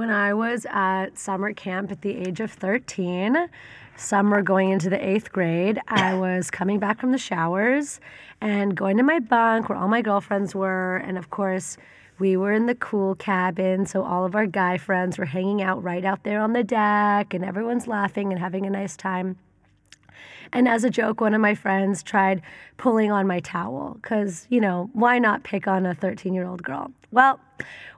When I was at summer camp at the age of 13, summer going into the eighth grade, I was coming back from the showers and going to my bunk where all my girlfriends were. And of course, we were in the cool cabin, so all of our guy friends were hanging out right out there on the deck, and everyone's laughing and having a nice time. And as a joke, one of my friends tried pulling on my towel because, you know, why not pick on a 13 year old girl? Well,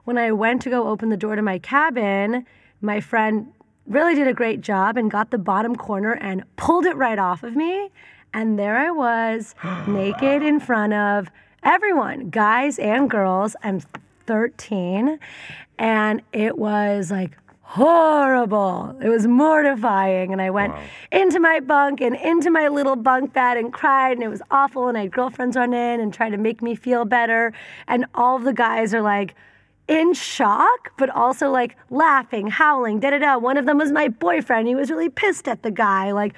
when I went to go open the door to my cabin, my friend really did a great job and got the bottom corner and pulled it right off of me. And there I was, naked in front of everyone, guys and girls. I'm 13. And it was like horrible. It was mortifying. And I went Wow. into my bunk and into my little bunk bed and cried. And it was awful. And I had girlfriends run in and try to make me feel better. And all the guys are like, in shock, but also like laughing, howling, da da da. One of them was my boyfriend. He was really pissed at the guy. Like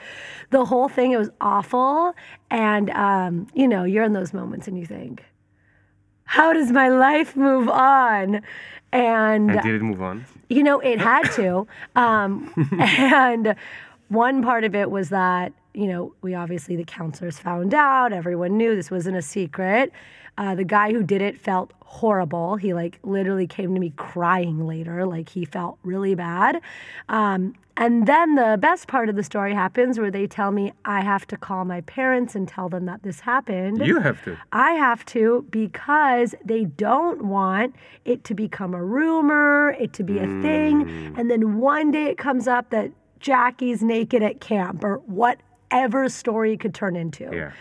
the whole thing, it was awful. And, um, you know, you're in those moments and you think, how does my life move on? And, And did it move on? you know, it had to. Um, and one part of it was that, you know, we obviously, the counselors found out, everyone knew this wasn't a secret. Uh, the guy who did it felt horrible. He, like, literally came to me crying later. Like, he felt really bad. Um, and then the best part of the story happens where they tell me I have to call my parents and tell them that this happened. You have to. I have to because they don't want it to become a rumor, it to be a thing, and then one day it comes up that Jackie's naked at camp or whatever story could turn into. Yeah.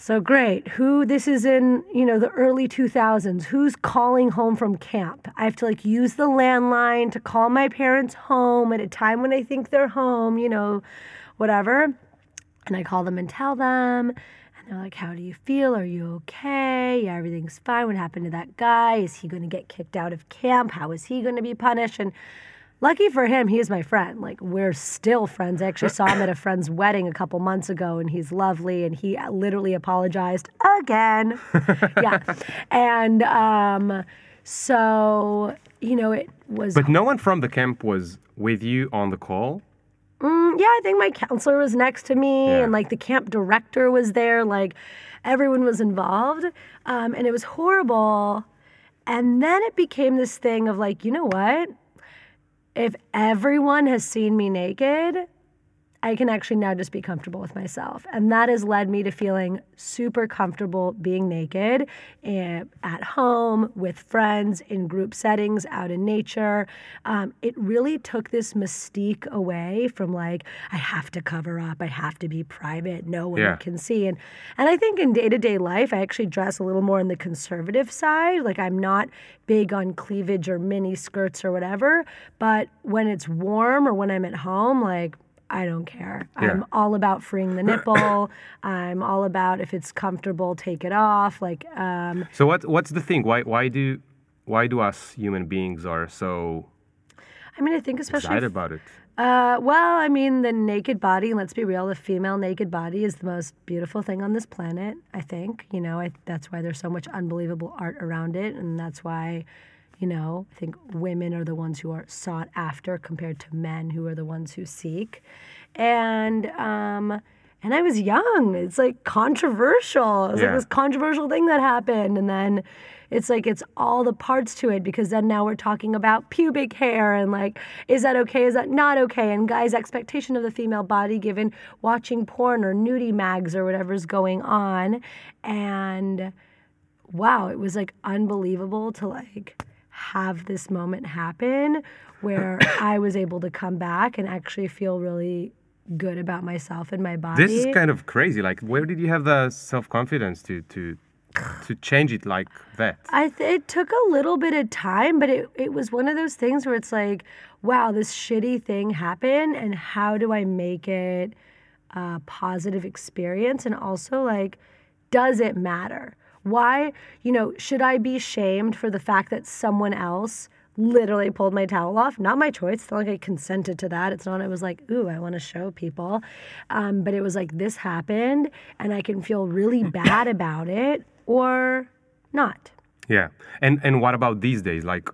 So great. Who this is in, you know, the early 2000s. Who's calling home from camp? I have to like use the landline to call my parents home at a time when I think they're home, you know, whatever. And I call them and tell them. And they're like, How do you feel? Are you okay? Yeah, everything's fine. What happened to that guy? Is he going to get kicked out of camp? How is he going to be punished? And lucky for him, he's my friend. Like, we're still friends. I actually saw him at a friend's wedding a couple months ago, and he's lovely. And he literally apologized again. yeah. And um, so, you know, it was But no one from the camp was with you on the call. Mm, yeah, I think my counselor was next to me, Yeah. and like the camp director was there. Like everyone was involved, um, and it was horrible. And then it became this thing of like, you know what? If everyone has seen me naked, I can actually now just be comfortable with myself. And that has led me to feeling super comfortable being naked eh, at home, with friends, in group settings, out in nature. Um, it really took this mystique away from like, I have to cover up, I have to be private, no one Yeah. can see. And, and I think in day to day life, I actually dress a little more on the conservative side. Like, I'm not big on cleavage or mini skirts or whatever. But when it's warm or when I'm at home, like, I don't care. I'm all about freeing the nipple. I'm all about if it's comfortable, take it off. Like, um, So what what's the thing? Why why do why do us human beings are so I mean, I think especially. excited about it? Uh, well, I mean, the naked body, let's be real, the female naked body is the most beautiful thing on this planet, I think. You know, I, that's why there's so much unbelievable art around it. And that's why, you know, I think women are the ones who are sought after compared to men who are the ones who seek. And, um, and I was young. It's like controversial. It's Yeah. like this controversial thing that happened. And then it's like it's all the parts to it because then now we're talking about pubic hair and like, is that okay? Is that not okay? And guys' expectation of the female body given watching porn or nudie mags or whatever's going on. And wow, it was like unbelievable to like have this moment happen where I was able to come back and actually feel really good about myself and my body. This is kind of crazy. Like, where did you have the self confidence to to to change it like that? I th- it took a little bit of time, but it, it was one of those things where it's like, wow, this shitty thing happened, and how do I make it a positive experience? And also, like, does it matter? Why, you know, should I be shamed for the fact that someone else literally pulled my towel off? Not my choice. It's not like I consented to that. It's not, I was like, ooh, I want to show people. Um, but it was like, this happened, and I can feel really bad about it or not. Yeah. And and what about these days? Like,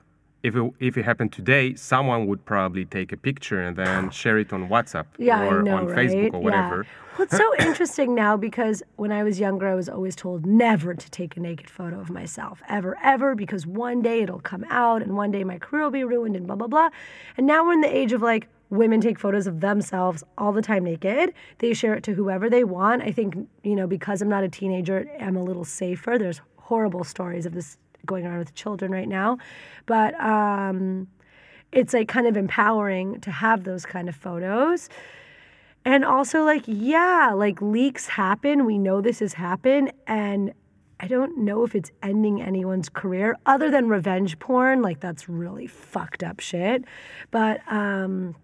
if it, if it happened today, someone would probably take a picture and then share it on WhatsApp Yeah, or know, on right? Facebook or whatever. Yeah. Well, it's so interesting now because when I was younger, I was always told never to take a naked photo of myself, ever, ever, because one day it'll come out and one day my career will be ruined and blah, blah, blah. And now we're in the age of like, women take photos of themselves all the time naked. They share it to whoever they want. I think, you know, because I'm not a teenager, I'm a little safer. There's horrible stories of this going on with children right now. But um, it's like kind of empowering to have those kind of photos. And also, like, yeah, like leaks happen. We know this has happened. And I don't know if it's ending anyone's career other than revenge porn. Like, that's really fucked up shit. But um,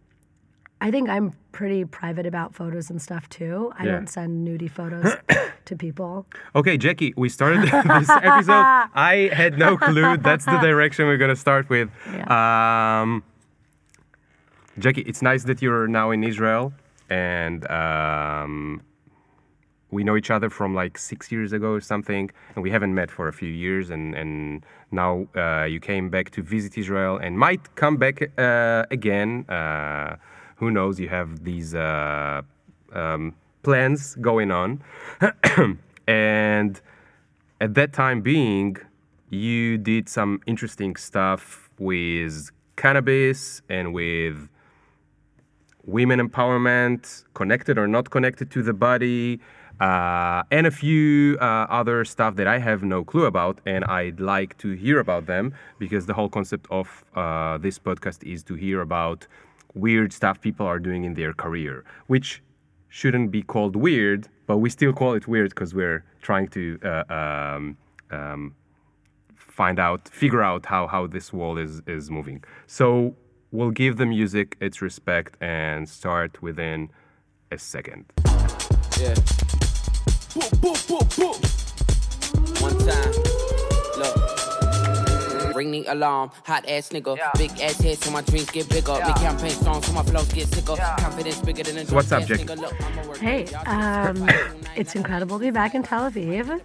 I think I'm pretty private about photos and stuff too. I Yeah. don't send nudie photos to people. Okay, Jackie, we started this episode. I had no clue that's the direction we're gonna start with. Um, Jackie, it's nice that you're now in Israel, and um, we know each other from like six years ago or something, and we haven't met for a few years, and and now uh, you came back to visit Israel and might come back uh, again. Uh, who knows? You have these uh, um, plans going on, and at that time being, you did some interesting stuff with cannabis and with women empowerment, connected or not connected to the body, uh, and a few uh, other stuff that I have no clue about, and I'd like to hear about them because the whole concept of uh, this podcast is to hear about weird stuff people are doing in their career, which shouldn't be called weird, but we still call it weird because we're trying to uh, um, um, find out, figure out how, how this world is, is moving. So we'll give the music its respect and start within a second. Yeah. Boop, boop, boop, boop. One time. Look. Ring the alarm, hot ass nigga. Big ass head so my dreams get bigger. Big campaign songs so my flows get sicker. Confidence bigger than a So what's up, drunk ass Jackie? nigga. Look, I'ma work Hey, hard. um, it's incredible to be back in Tel Aviv.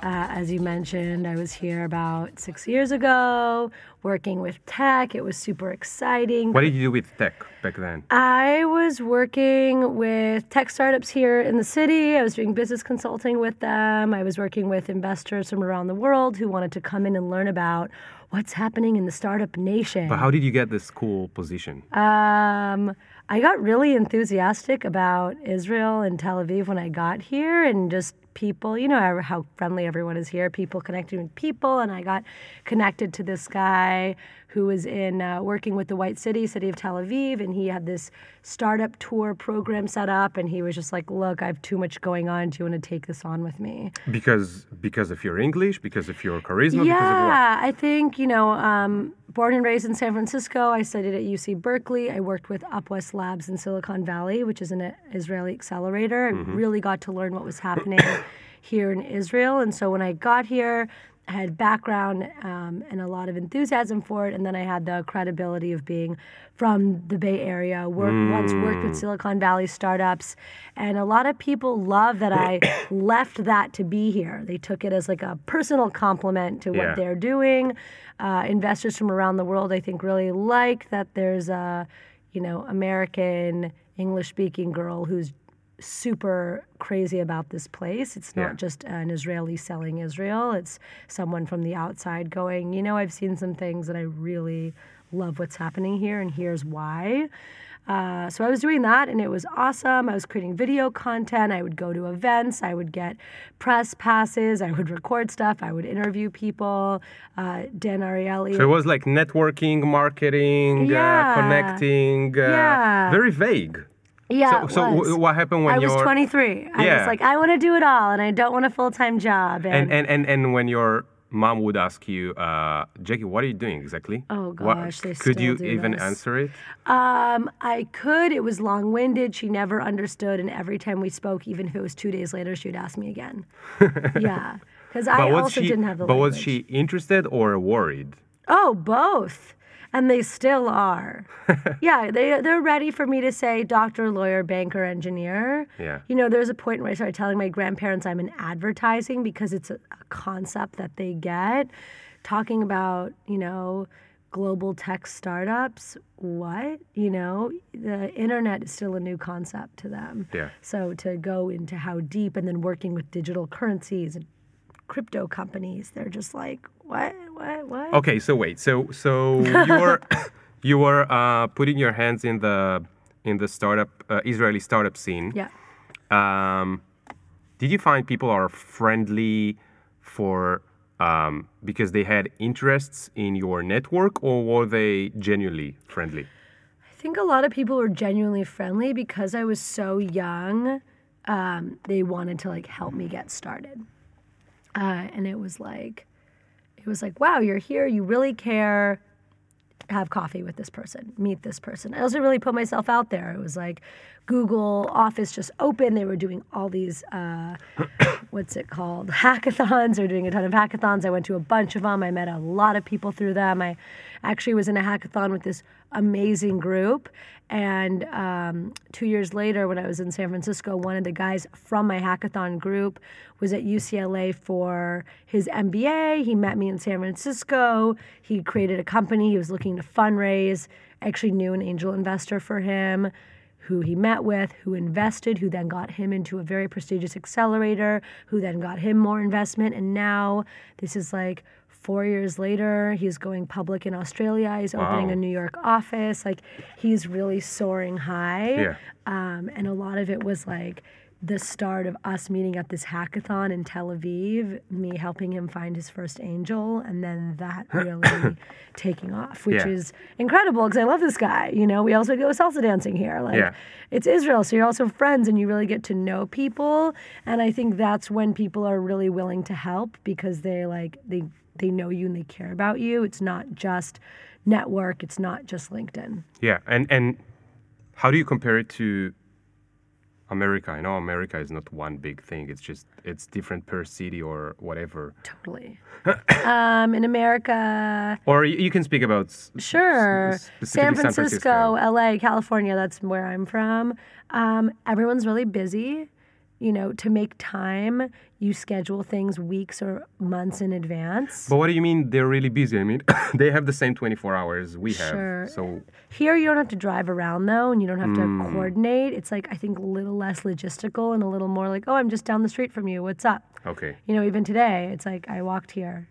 Uh, as you mentioned, I was here about six years ago working with tech. It was super exciting. What did you do with tech back then? I was working with tech startups here in the city. I was doing business consulting with them. I was working with investors from around the world who wanted to come in and learn about what's happening in the startup nation. But how did you get this cool position? Um, I got really enthusiastic about Israel and Tel Aviv when I got here, and just people, you know how friendly everyone is here, people connecting with people. And I got connected to this guy who was in uh, working with the White City, city of Tel Aviv, and he had this startup tour program set up. And he was just like, Look, I have too much going on. Do you want to take this on with me? Because because of your English, because of your charisma, because of what? Yeah, I think, you know, um, born and raised in San Francisco, I studied at UC Berkeley. I worked with UpWest Labs in Silicon Valley, which is an Israeli accelerator. I mm-hmm. really got to learn what was happening here in Israel. And so when I got here, had background um, and a lot of enthusiasm for it, and then I had the credibility of being from the Bay Area. Work, Once worked with Silicon Valley startups, and a lot of people love that I left that to be here. They took it as like a personal compliment to Yeah. what they're doing. Uh, investors from around the world, I think, really like that there's a, you know, American English-speaking girl who's super crazy about this place. It's not Yeah. just an Israeli selling Israel. It's someone from the outside going, you know, I've seen some things and I really love what's happening here, and here's why. Uh, so I was doing that, and it was awesome. I was creating video content. I would go to events. I would get press passes. I would record stuff. I would interview people. Uh, Dan Ariely. So it was like networking, marketing, Yeah. uh, connecting, uh, Yeah. very vague. Yeah. so so w- what happened when I was your 23. I Yeah. was like, I want to do it all, and I don't want a full time job. and, and and and when your mom would ask you, uh, Jackie, what are you doing exactly? Oh, What- gosh, they could you do even this. answer it? Um, I could. It was long winded. She never understood, and every time we spoke, even if it was two days later, she would ask me again. yeah, because I also she didn't have the. but was she interested or worried? Oh, both. And they still are. yeah, they they're ready for me to say doctor, lawyer, banker, engineer. Yeah. You know, there's a point where I started telling my grandparents I'm in advertising because it's a, a concept that they get. Talking about, you know, global tech startups, what? You know, the internet is still a new concept to them. Yeah. So to go into how deep and then working with digital currencies and crypto companies, they're just like, what, what, what? Okay, so wait. So so you were you were uh, putting your hands in the in the startup uh, Israeli startup scene. Yeah. Um, did you find people are friendly for um, because they had interests in your network, or were they genuinely friendly? I think a lot of people were genuinely friendly because I was so young. Um, they wanted to like help me get started, uh, and it was like, it was like, wow, you're here, you really care. Have coffee with this person, meet this person. I also really put myself out there. It was like Google Office just opened. They were doing all these, uh, what's it called, hackathons. They were doing a ton of hackathons. I went to a bunch of them. I met a lot of people through them. I actually was in a hackathon with this amazing group. And um, two years later, when I was in San Francisco, one of the guys from my hackathon group was at UCLA for his MBA. He met me in San Francisco. He created a company. He was looking to fundraise. I actually knew an angel investor for him who he met with, who invested, who then got him into a very prestigious accelerator, who then got him more investment. And now this is like four years later, he's going public in Australia. He's opening a New York office. Like he's really soaring high. Yeah. Um, and a lot of it was like the start of us meeting at this hackathon in Tel Aviv, me helping him find his first angel, and then that really taking off, which Yeah. is incredible because I love this guy. You know, we also go salsa dancing here. Like, Yeah. it's Israel, so you're also friends and you really get to know people. And I think that's when people are really willing to help because they like they they know you and they care about you. It's not just network. It's not just LinkedIn. Yeah, and and how do you compare it to America? I know America is not one big thing. It's just it's different per city or whatever. Totally. um, in America, Or y- you can speak about s- Sure. specifically San Francisco, LA, California, that's where I'm from. Um, everyone's really busy. You know, to make time, you schedule things weeks or months in advance. But what do you mean they're really busy? I mean, they have the same 24 hours we have. Sure. So Here, you don't have to drive around though, and you don't have to Hmm. coordinate. It's like, I think, a little less logistical and a little more like, oh, I'm just down the street from you. What's up? okay. You know, even today, it's like I walked here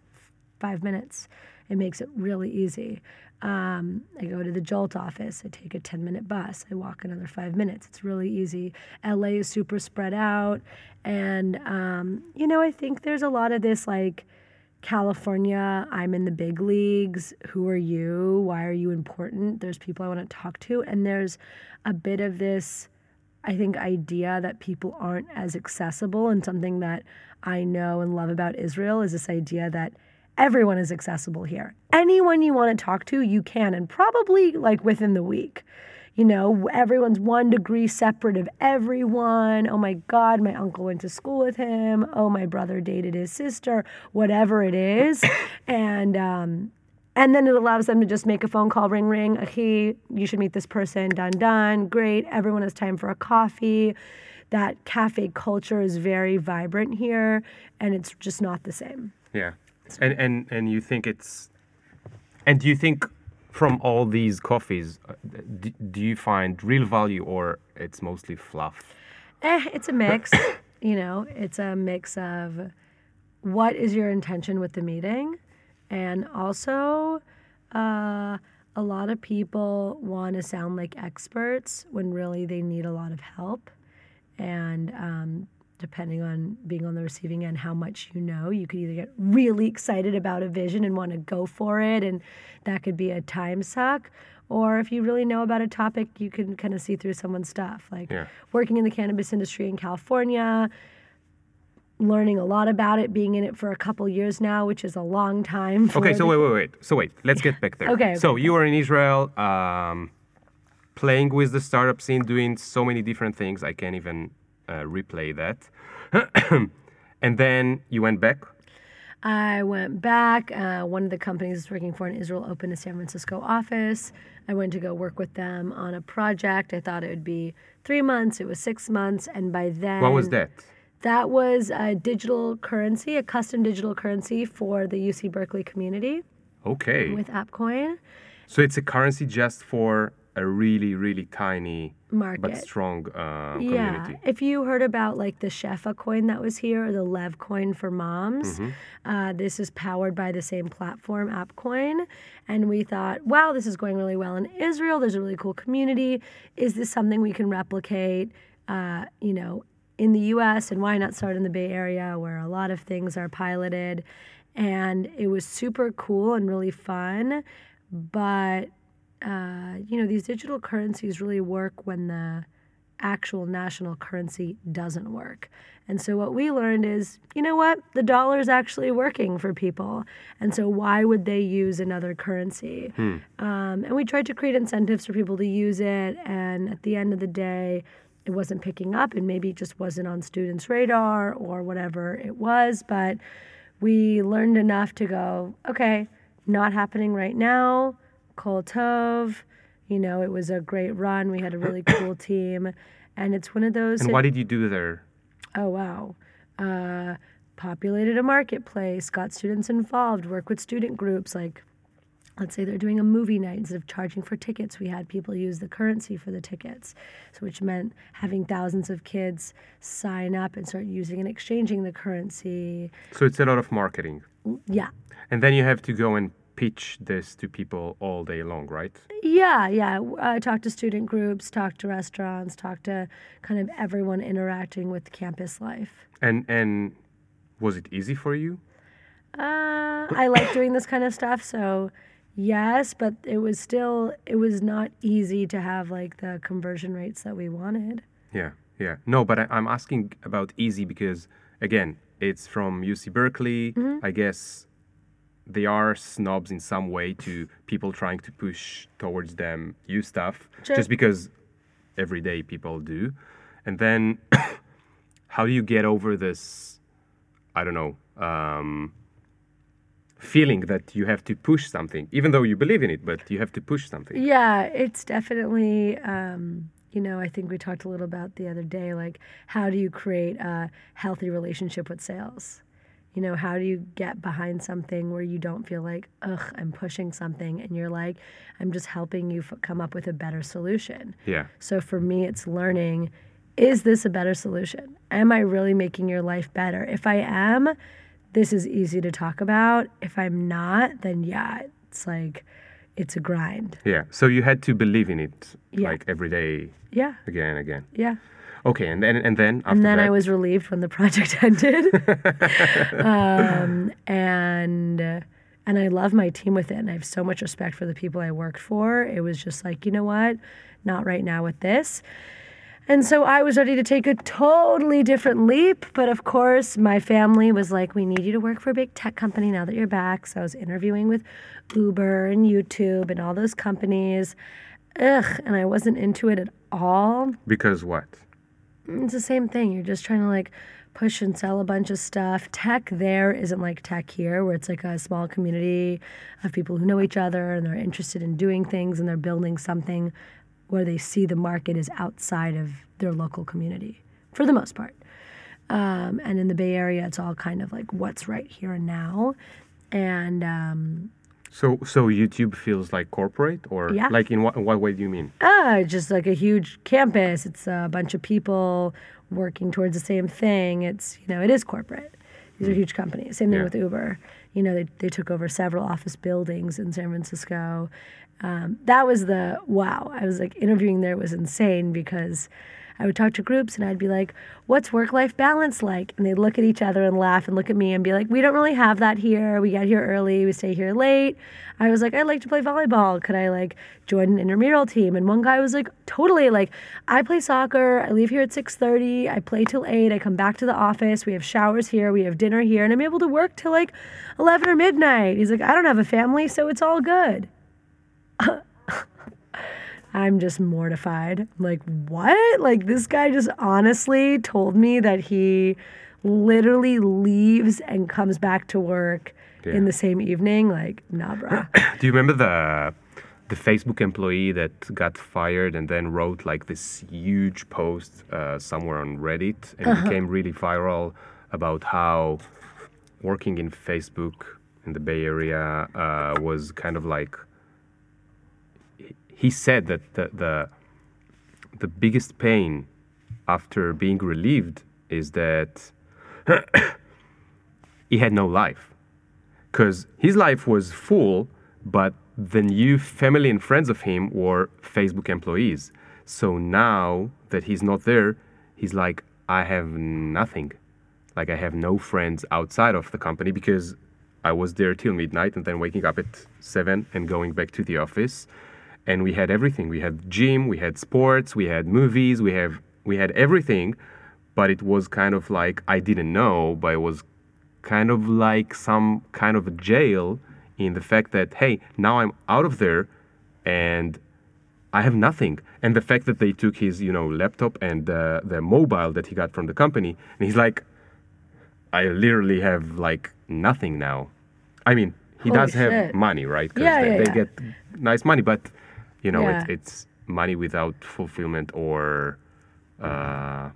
five minutes. It makes it really easy. Um, I go to the Jolt office. I take a 10 minute bus. I walk another five minutes. It's really easy. LA is super spread out. And, um, you know, I think there's a lot of this like, California, I'm in the big leagues. Who are you? Why are you important? There's people I want to talk to. And there's a bit of this, I think, idea that people aren't as accessible. And something that I know and love about Israel is this idea that everyone is accessible here. Anyone you want to talk to, you can, and probably like within the week. You know, everyone's one degree separate of everyone. Oh my God, my uncle went to school with him. Oh, my brother dated his sister. Whatever it is, and um, and then it allows them to just make a phone call, ring, ring. Hey, you should meet this person. Done, done. Great. Everyone has time for a coffee. That cafe culture is very vibrant here, and it's just not the same. Yeah. And and and you think it's and do you think from all these coffees uh, do, do you find real value or it's mostly fluff? Eh, it's a mix. you know, it's a mix of what is your intention with the meeting, and also uh, a lot of people want to sound like experts when really they need a lot of help, and um, depending on being on the receiving end, how much you know, you could either get really excited about a vision and want to go for it, and that could be a time suck. Or if you really know about a topic, you can kind of see through someone's stuff. Like Yeah. working in the cannabis industry in California, learning a lot about it, being in it for a couple years now, which is a long time. For Okay, so wait, wait, wait. So wait, let's get back there. Okay, So okay, you were in Israel, um, playing with the startup scene, doing so many different things. I can't even replay that. and then you went back. I went back. Uh, one of the companies I was working for in Israel opened a San Francisco office. I went to go work with them on a project. I thought it would be three months. It was six months, and by then, What was that? That was a digital currency, a custom digital currency for the UC Berkeley community. Okay. with AppCoin so it's a currency just for a really, really tiny market. but strong uh, Yeah. If you heard about like the Shefa coin that was here or the Lev coin for moms, Mm-hmm. uh, this is powered by the same platform, AppCoin. And we thought, wow, this is going really well in Israel. There's a really cool community. Is this something we can replicate, uh, you know, in the US? And why not start in the Bay Area where a lot of things are piloted? And it was super cool and really fun. But uh, you know, these digital currencies really work when the actual national currency doesn't work. And so what we learned is, you know what? The dollar is actually working for people. And so why would they use another currency? Um, and we tried to create incentives for people to use it. And at the end of the day, it wasn't picking up and maybe it just wasn't on students' radar or whatever it was. But we learned enough to go, okay, not happening right now. Kol Tov. You know, it was a great run. We had a really cool team. And it's one of those. And what did you do there? oh, wow. Uh, populated a marketplace, got students involved, work with student groups. Like, let's say they're doing a movie night. Instead of charging for tickets, we had people use the currency for the tickets. So, which meant having thousands of kids sign up and start using and exchanging the currency. So it's a lot of marketing. Yeah. And then you have to go and pitch this to people all day long, right? Yeah, yeah. I talk to student groups, talk to restaurants, talk to kind of everyone interacting with campus life. And and was it easy for you? Uh, I like doing this kind of stuff, so yes, but it was still it was not easy to have like the conversion rates that we wanted. Yeah, yeah. No, but I, I'm asking about easy because again, it's from UC Berkeley. Mm-hmm. I guess they are snobs in some way to people trying to push towards them use stuff Sure. just because every day people do. And then how do you get over this I don't know, um, feeling that you have to push something, even though you believe in it, but you have to push something. Yeah, it's definitely, um, you know, I think we talked a little about the other day, like how do you create a healthy relationship with sales? You know, how do you get behind something where you don't feel like, ugh, I'm pushing something, and you're like, I'm just helping you f- come up with a better solution. Yeah. So for me, it's learning is this a better solution? Am I really making your life better? If I am, this is easy to talk about. If I'm not, then yeah, it's like, it's a grind. Yeah. So you had to believe in it Yeah. like every day, Yeah, again and again. yeah. Okay, and then and then after and then that, I was relieved when the project ended. um, and and I love my team with it, and I have so much respect for the people I worked for. It was just like, you know what, not right now with this. And so I was ready to take a totally different leap. But of course, my family was like, we need you to work for a big tech company now that you're back. So I was interviewing with Uber and YouTube and all those companies. Ugh, and I wasn't into it at all because what? It's the same thing. You're just trying to like push and sell a bunch of stuff. Tech there isn't like tech here, where it's like a small community of people who know each other and they're interested in doing things and they're building something where they see the market is outside of their local community for the most part. Um, and in the Bay Area, it's all kind of like what's right here and now. And um, So so YouTube feels like corporate or Yeah. like in what in what way do you mean? Ah, just like a huge campus. It's a bunch of people working towards the same thing. It's, you know, it is corporate. These are huge companies. Same thing Yeah. with Uber. You know, they, they took over several office buildings in San Francisco. Um, that was the wow. I was like, interviewing there was insane because I would talk to groups and I'd be like, what's work life balance like? And they'd look at each other and laugh and look at me and be like, we don't really have that here. We get here early, we stay here late. I was like, I'd like to play volleyball. Could I like join an intramural team? And one guy was like, totally. Like, I play soccer. I leave here at 6:30. I play till 8. I come back to the office. We have showers here. We have dinner here. And I'm able to work till like 11 or midnight. He's like, I don't have a family, so it's all good. I'm just mortified. I'm like, what? Like, this guy just honestly told me that he literally leaves and comes back to work Yeah. in the same evening. Like, nah, bro. Do you remember the the Facebook employee that got fired and then wrote like this huge post uh, somewhere on Reddit and Uh-huh. it became really viral about how working in Facebook in the Bay Area uh, was kind of like he- said that the, the the biggest pain after being relieved is that he had no life because his life was full, but the new family and friends of him were Facebook employees. So now that he's not there, he's like, I have nothing. Like, I have no friends outside of the company because I was there till midnight and then waking up at seven and going back to the office. And we had everything. We had gym, we had sports, we had movies, we have we had everything, but it was kind of like I didn't know, but it was kind of like some kind of a jail in the fact that hey now i'm out of there and i have nothing and the fact that they took his you know laptop and uh, the mobile that he got from the company and he's like i literally have like nothing now i mean he Holy does have money right because Yeah, they, yeah, they yeah. get nice money but you know Yeah. it's, it's money without fulfillment or uh,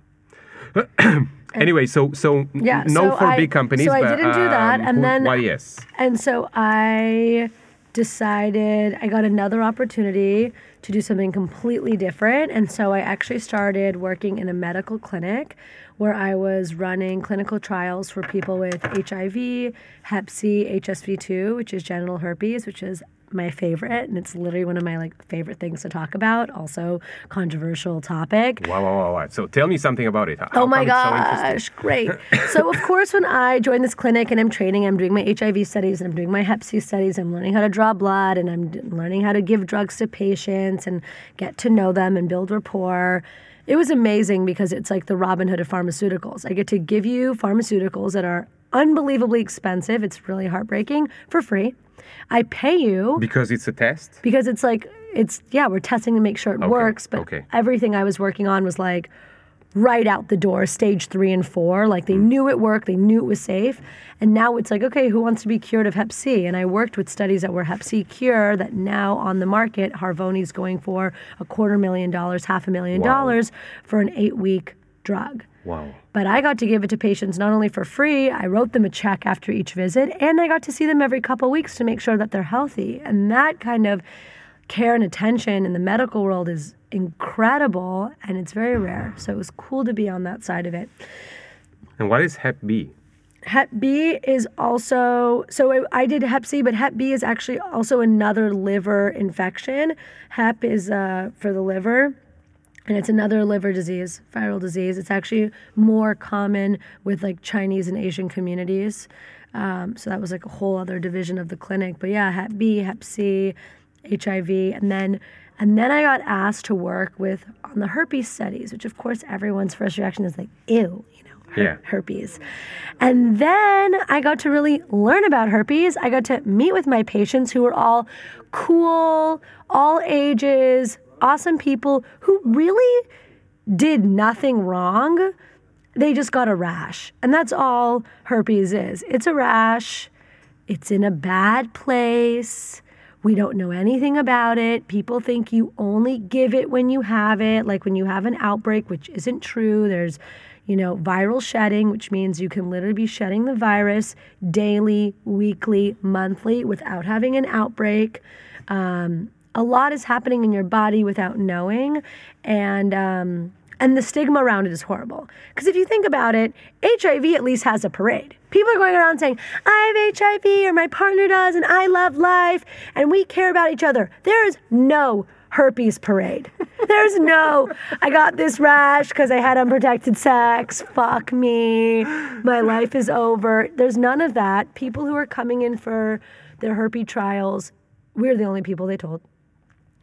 anyway so so Yeah, no so for I- big companies so I but, didn't do that, um, and who- then- why yes And so I decided I got another opportunity to do something completely different. And so I actually started working in a medical clinic where I was running clinical trials for people with HIV, Hep C, HSV2, which is genital herpes, which is my favorite and it's literally one of my like favorite things to talk about also controversial topic Wow, wow, wow, wow. So tell me something about it. How Oh my it's so gosh, great. so, of course, when I joined this clinic and I'm training, I'm doing my HIV studies and I'm doing my Hep C studies, I'm learning how to draw blood and I'm learning how to give drugs to patients and get to know them and build rapport. It was amazing because it's like the Robin Hood of pharmaceuticals. I get to give you pharmaceuticals that are unbelievably expensive. It's really heartbreaking for free. I pay you Because it's a test? because it's like it's yeah we're testing to make sure it works but okay. everything i was working on was like right out the door stage three and four like they mm. knew it worked they knew it was safe and now it's like okay who wants to be cured of hep c and i worked with studies that were hep c cure that now on the market harvoni's going for a quarter million dollars half a million Wow. dollars for an eight week drug Wow. but I got to give it to patients not only for free, I wrote them a check after each visit, and I got to see them every couple weeks to make sure that they're healthy. And that kind of care and attention in the medical world is incredible and it's very rare. So it was cool to be on that side of it. And what is Hep B? Hep B is also so I- I did Hep C, but Hep B is actually also another liver infection. Hep is uh, for the liver, and it's another liver disease, viral disease. It's actually more common with like Chinese and Asian communities. Um, so that was like a whole other division of the clinic. But yeah, Hep B, Hep C, HIV, and then and then I got asked to work with on the herpes studies, which of course everyone's first reaction is like, ew, you know her- Yeah. herpes. And then I got to really learn about herpes. I got to meet with my patients who were all cool, all ages, awesome people who really did nothing wrong. They just got a rash. And that's all herpes is. It's a rash. It's in a bad place. We don't know anything about it. People think you only give it when you have it, like when you have an outbreak, which isn't true. There's, you know, viral shedding, which means you can literally be shedding the virus daily, weekly, monthly without having an outbreak. Um, a lot is happening in your body without knowing. And, um, and the stigma around it is horrible. Because if you think about it, HIV at least has a parade. People are going around saying, I have HIV, or my partner does, and I love life, and we care about each other. There is no herpes parade. There's no, I got this rash because I had unprotected sex. Fuck me. My life is over. There's none of that. People who are coming in for their herpes trials, we're the only people they told.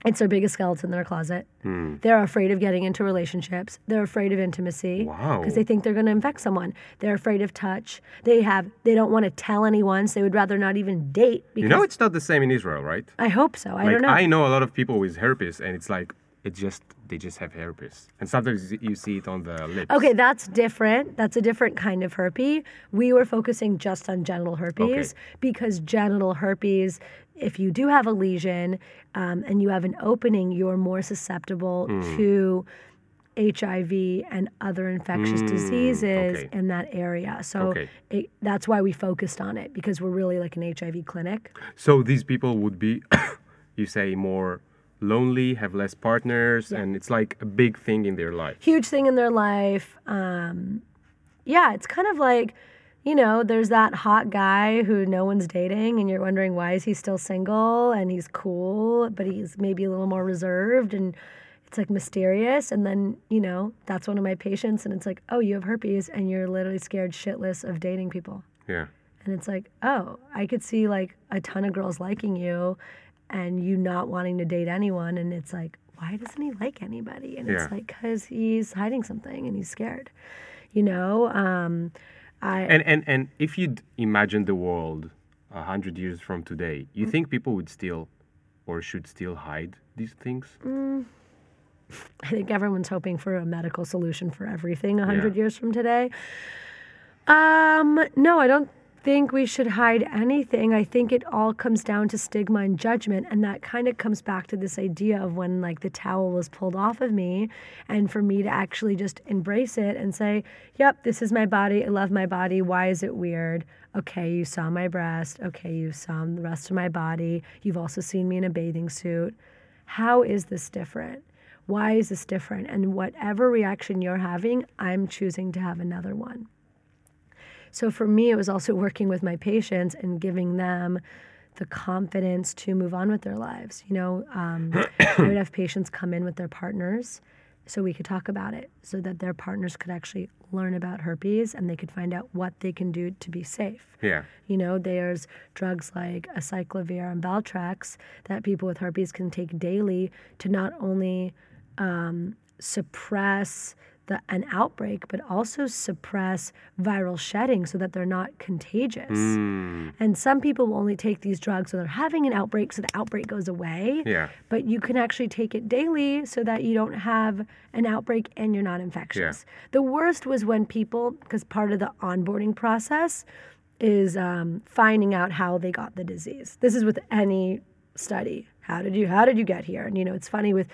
It's their biggest skeleton in their closet. Hmm. They're afraid of getting into relationships. They're afraid of intimacy. Wow. Because they think they're going to infect someone. They're afraid of touch. They have. They don't want to tell anyone, so they would rather not even date. Because You know it's not the same in Israel, right? I hope so. I like don't know. I know a lot of people with herpes and it's like it just they just have herpes. And sometimes you see it on the lips. Okay, that's different. That's a different kind of herpes. We were focusing just on genital herpes Okay. because genital herpes, if you do have a lesion um, and you have an opening, you're more susceptible Hmm. to HIV and other infectious diseases okay. in that area. So Okay. it, that's why we focused on it because we're really like an HIV clinic. So these people would be, you say, more lonely, have less partners, and it's like a big thing in their life. huge thing in their life. Um, yeah, it's kind of like, you know, there's that hot guy who no one's dating, and you're wondering why is he still single, and he's cool, but he's maybe a little more reserved, and it's like mysterious. And then, you know, that's one of my patients, and it's like, oh, you have herpes, and you're literally scared shitless of dating people. Yeah. And it's like, oh, I could see like a ton of girls liking you and you not wanting to date anyone. And it's like, why doesn't he like anybody? And Yeah. it's like, because he's hiding something and he's scared, you know? Um, I, And and and if you'd imagine the world a hundred years from today, you Mm. think people would still, or should still hide these things? Mm. I think everyone's hoping for a medical solution for everything a hundred Yeah. years from today. Um, no, I don't think we should hide anything. I think it all comes down to stigma and judgment, and that kind of comes back to this idea of when like the towel was pulled off of me, and for me to actually just embrace it and say, "Yep, this is my body. I love my body. Why is it weird?" Okay, you saw my breast. Okay, you saw the rest of my body. You've also seen me in a bathing suit. How is this different? Why is this different? And whatever reaction you're having, I'm choosing to have another one. So for me, it was also working with my patients and giving them the confidence to move on with their lives. You know, um, I would have patients come in with their partners so we could talk about it so that their partners could actually learn about herpes and they could find out what they can do to be safe. Yeah. You know, there's drugs like acyclovir and Valtrex that people with herpes can take daily to not only um, suppress the, an outbreak, but also suppress viral shedding so that they're not contagious. Mm, And some people will only take these drugs when they're having an outbreak so the outbreak goes away. yeah. But you can actually take it daily so that you don't have an outbreak and you're not infectious. The worst was when people, because part of the onboarding process is um, finding out how they got the disease. This is with any study. How did you how did you get here? And you know, it's funny with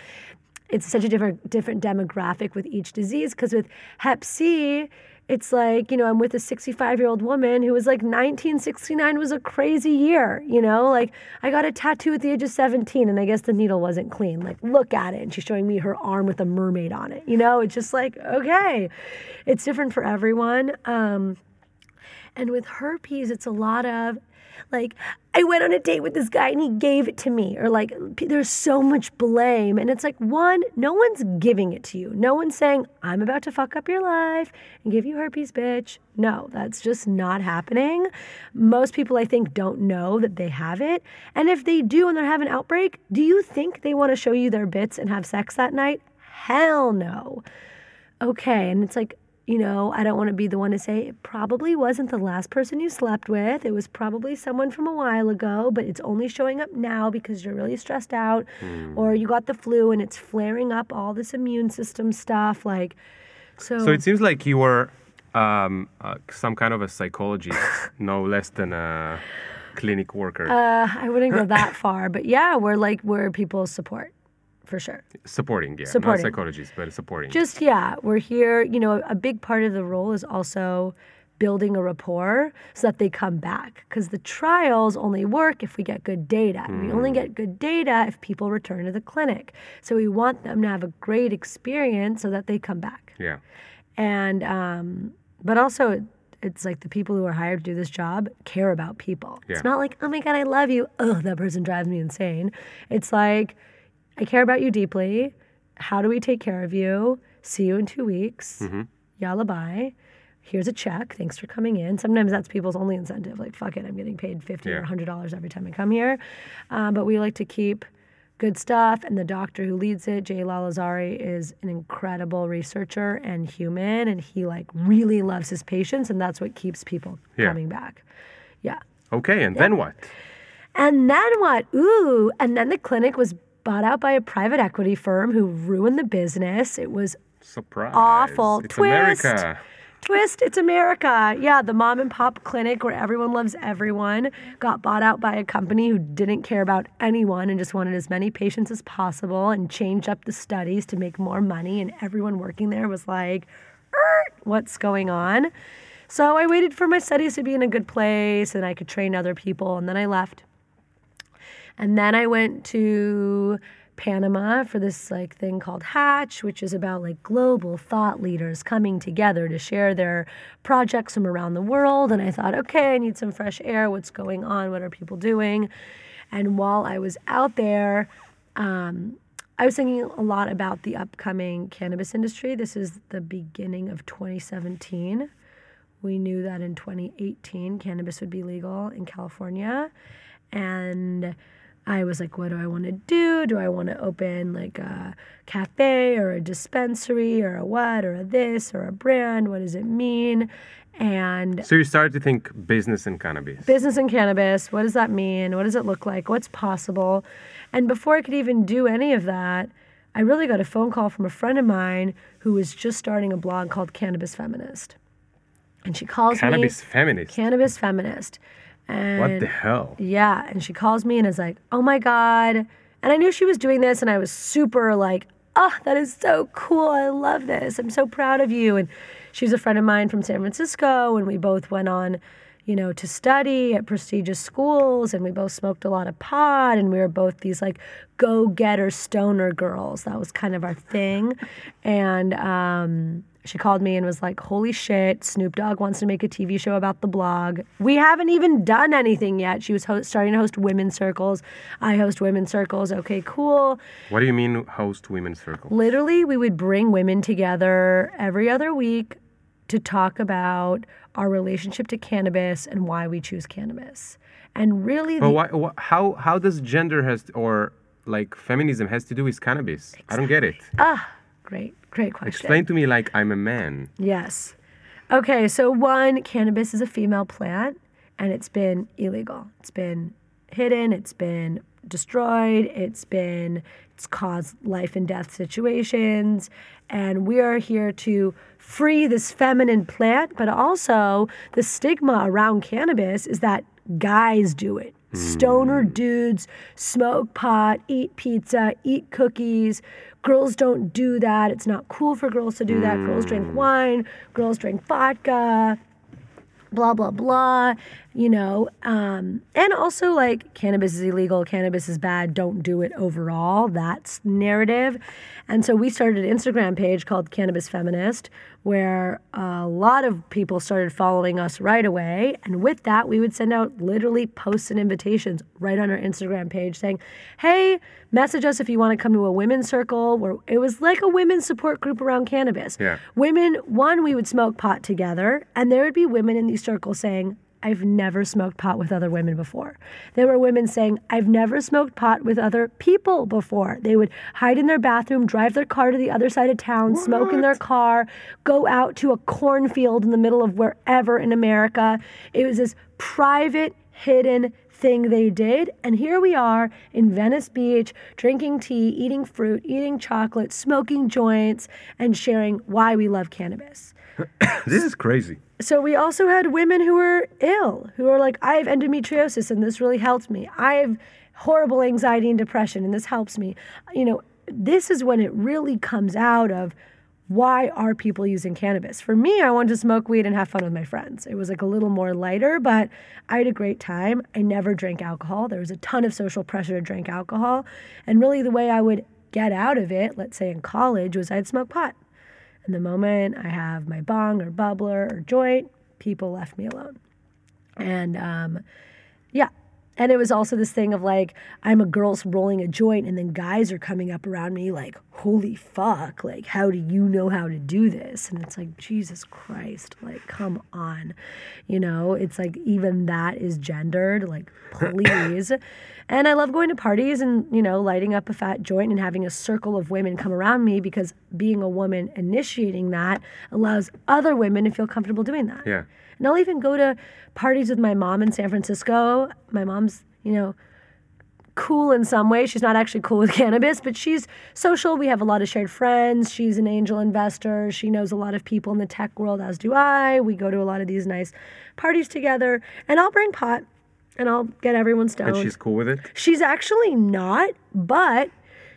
it's such a different different demographic with each disease because with Hep C, it's like you know I'm with a 65 year old woman who was like 1969 was a crazy year. You know, like I got a tattoo at the age of 17 and I guess the needle wasn't clean. Like look at it, and she's showing me her arm with a mermaid on it. You know, it's just like okay, it's different for everyone. Um, and with herpes, it's a lot of like, I went on a date with this guy and he gave it to me. Or like, there's so much blame. And it's like, one, no one's giving it to you. No one's saying, I'm about to fuck up your life and give you herpes, bitch. No, that's just not happening. Most people, I think, don't know that they have it. And if they do and they have an outbreak, do you think they want to show you their bits and have sex that night? Hell no okay. And it's like, you know, I don't want to be the one to say it probably wasn't the last person you slept with. It was probably someone from a while ago, but it's only showing up now because you're really stressed out or you got the flu and it's flaring up all this immune system stuff. Like, so, So it seems like you were um, uh, some kind of a psychologist, no less than a clinic worker, uh, I wouldn't go that far, but yeah, we're like, we're people's support for sure. supporting. Yeah, supporting. not psychologist, but supporting. just yeah we're here you know a big part of the role is also building a rapport so that they come back because the trials only work if we get good data and we only get good data if people return to the clinic so we want them to have a great experience so that they come back yeah. and um, but also it's like the people who are hired to do this job care about people Yeah. it's not like oh my god i love you oh that person drives me insane it's like i care about you deeply how do we take care of you see you in two weeks yalla bye here's a check thanks for coming in sometimes that's people's only incentive like fuck it i'm getting paid 50 Yeah. or 100 dollars every time i come here um, but we like to keep good stuff. And the doctor who leads it, Jay Lalezari, is an incredible researcher and human, and he like really loves his patients, and that's what keeps people Yeah. coming back. Yeah. Okay, and then what? And then what? Ooh, and then the clinic was bought out by a private equity firm who ruined the business. It was Surprise! Awful. It's Twist. America. twist, it's America. Yeah, the mom and pop clinic where everyone loves everyone got bought out by a company who didn't care about anyone and just wanted as many patients as possible and changed up the studies to make more money. And everyone working there was like, "Er, what's going on? So I waited for my studies to be in a good place and I could train other people. And then I left. And then I went to Panama for this like thing called Hatch, which is about like global thought leaders coming together to share their projects from around the world. And I thought, okay, I need some fresh air. What's going on? What are people doing? And while I was out there, um, I was thinking a lot about the upcoming cannabis industry. This is the beginning of 2017. We knew that in 2018 cannabis would be legal in California. And I was like, what do I want to do? Do I want to open like a cafe or a dispensary or a what or a this or a brand? What does it mean? And So you started to think business and cannabis. business and cannabis, what does that mean? What does it look like? What's possible? And before I could even do any of that, I really got a phone call from a friend of mine who was just starting a blog called Cannabis Feminist. And she calls Cannabis me feminist. Cannabis Feminist. And what the hell? yeah, and she calls me and is like, "Oh my god!" And I knew she was doing this, and I was super like, "Oh, that is so cool! I love this! I'm so proud of you!" And she's a friend of mine from San Francisco, and we both went on, you know, to study at prestigious schools, and we both smoked a lot of pot, and we were both these like go-getter stoner girls. That was kind of our thing, and um, she called me and was like, Holy shit, Snoop Dogg wants to make a TV show about the blog. We haven't even done anything yet. She was ho- starting to host women's circles. I host women's circles. Okay, cool. What do you mean host women's circles? Literally, we would bring women together every other week to talk about our relationship to cannabis and why we choose cannabis. And really, But the, why, wh- how how does gender has or like feminism has to do with cannabis? I don't get it. ah, great, great question. Explain to me like I'm a man. Yes. Okay, so one, cannabis is a female plant and it's been illegal. It's been hidden, it's been destroyed, it's been it's caused life and death situations and we are here to free this feminine plant, but also the stigma around cannabis is that guys do it. Hmm. Stoner dudes smoke pot, eat pizza, eat cookies. Girls don't do that. It's not cool for girls to do that. Girls drink hmm. wine, girls drink vodka, blah, blah, blah, you know. Um, and also, like, cannabis is illegal, cannabis is bad, don't do it overall. That's narrative. And so we started an Instagram page called Cannabis Feminist, where a lot of people started following us right away. And with that, we would send out literally posts and invitations right on our Instagram page saying, hey, message us if you want to come to a women's circle where it was like a women's support group around cannabis. Yeah. Women, one, we would smoke pot together, and there would be women in these circles saying, I've never smoked pot with other women before. There were women saying, I've never smoked pot with other people before. They would hide in their bathroom, drive their car to the other side of town, smoke in their car, go out to a cornfield in the middle of wherever in America. It was this private, hidden thing they did. And here we are in Venice Beach, drinking tea, eating fruit, eating chocolate, smoking joints, and sharing why we love cannabis. This is crazy. So we also had women who were ill, who were like, I have endometriosis and this really helped me. I have horrible anxiety and depression and this helps me. You know, this is when it really comes out of why are people using cannabis? For me, I wanted to smoke weed and have fun with my friends. It was like a little more lighter, but I had a great time. I never drank alcohol. There was a ton of social pressure to drink alcohol. And really, the way I would get out of it, let's say in college, was I'd smoke pot. And the moment I have my bong or bubbler or joint, people left me alone. And um, yeah. And it was also this thing of like, I'm a girl rolling a joint, and then guys are coming up around me like, holy fuck, like, how do you know how to do this? And it's like, Jesus Christ, like, come on. You know, it's like, even that is gendered, like, please. And I love going to parties and, you know, lighting up a fat joint and having a circle of women come around me because being a woman initiating that allows other women to feel comfortable doing that. Yeah. And I'll even go to parties with my mom in San Francisco. My mom's, you know, cool in some ways. She's not actually cool with cannabis, but she's social. We have a lot of shared friends. She's an angel investor. She knows a lot of people in the tech world, as do I. We go to a lot of these nice parties together, and I'll bring pot and I'll get everyone stoned. And she's cool with it. She's actually not, but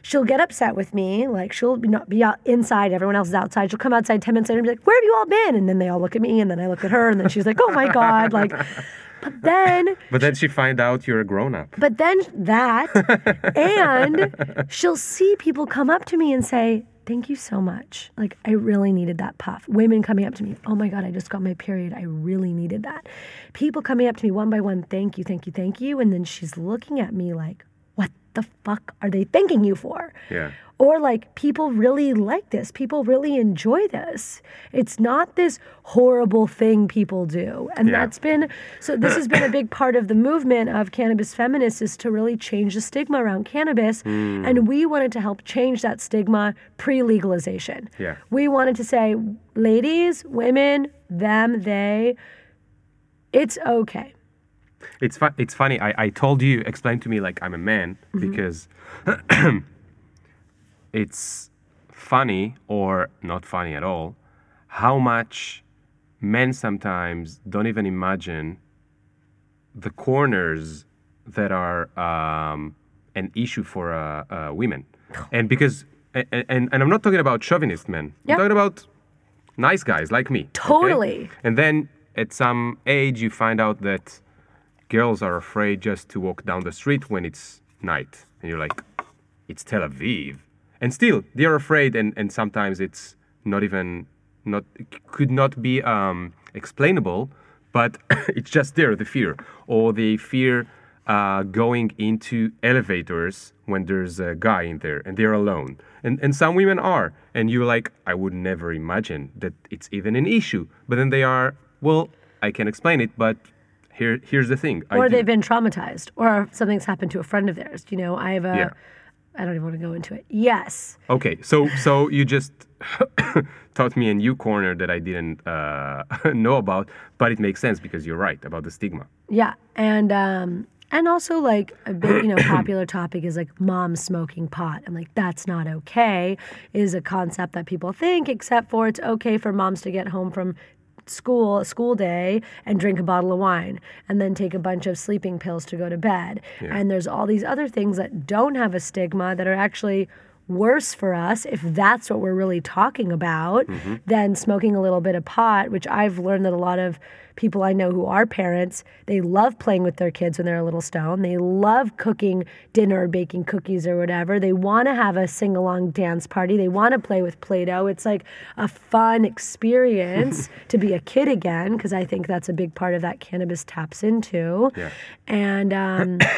she'll get upset with me. Like she'll be not be out inside, everyone else is outside. She'll come outside ten minutes later and be like, "Where have you all been?" And then they all look at me, and then I look at her, and then she's like, "Oh my god!" Like, but then, But then she find out you're a grown up. but then that, and she'll see people come up to me and say. Thank you so much. Like, I really needed that puff. Women coming up to me, oh my God, I just got my period. I really needed that. People coming up to me one by one, thank you, thank you, thank you. And then she's looking at me like, what the fuck are they thanking you for? Yeah. Or like people really like this. People really enjoy this. It's not this horrible thing people do. And Yeah. that's been so this has been a big part of the movement of cannabis feminists is to really change the stigma around cannabis. Hmm. And we wanted to help change that stigma pre-legalization. Yeah. We wanted to say, ladies, women, them, they, it's okay. It's fu- it's funny. I, I told you, explain to me like I'm a man Mm-hmm. because it's funny or not funny at all how much men sometimes don't even imagine the corners that are um, an issue for uh, uh, women. And because, and, and, and I'm not talking about chauvinist men, Yeah. I'm talking about nice guys like me. okay? Totally. And then at some age, you find out that girls are afraid just to walk down the street when it's night. And you're like, it's Tel Aviv. And still, they are afraid, and, and sometimes it's not even, not could not be um, explainable, but it's just there, the fear. Or they fear uh, going into elevators when there's a guy in there and they're alone. And, and some women are. And you're like, I would never imagine that it's even an issue. But then they are, well, I can explain it, but here, here's the thing. Or they've been traumatized, or something's happened to a friend of theirs. You know, I have a. Yeah. I don't even want to go into it. Yes. Okay, so so you just taught me a new corner that I didn't uh, know about, but it makes sense because you're right about the stigma. Yeah, and um, and also like a big, you know, popular topic is like mom smoking pot, and like that's not okay is a concept that people think, except for it's okay for moms to get home from school, school day, and drink a bottle of wine, and then take a bunch of sleeping pills to go to bed. And there's all these other things that don't have a stigma that are actually worse for us if that's what we're really talking about than smoking a little bit of pot which i've learned that a lot of people i know who are parents they love playing with their kids when they're a little stone. they love cooking dinner or baking cookies or whatever they want to have a sing-along dance party they want to play with play-doh it's like a fun experience to be a kid again because i think that's a big part of that cannabis taps into Yeah. and um,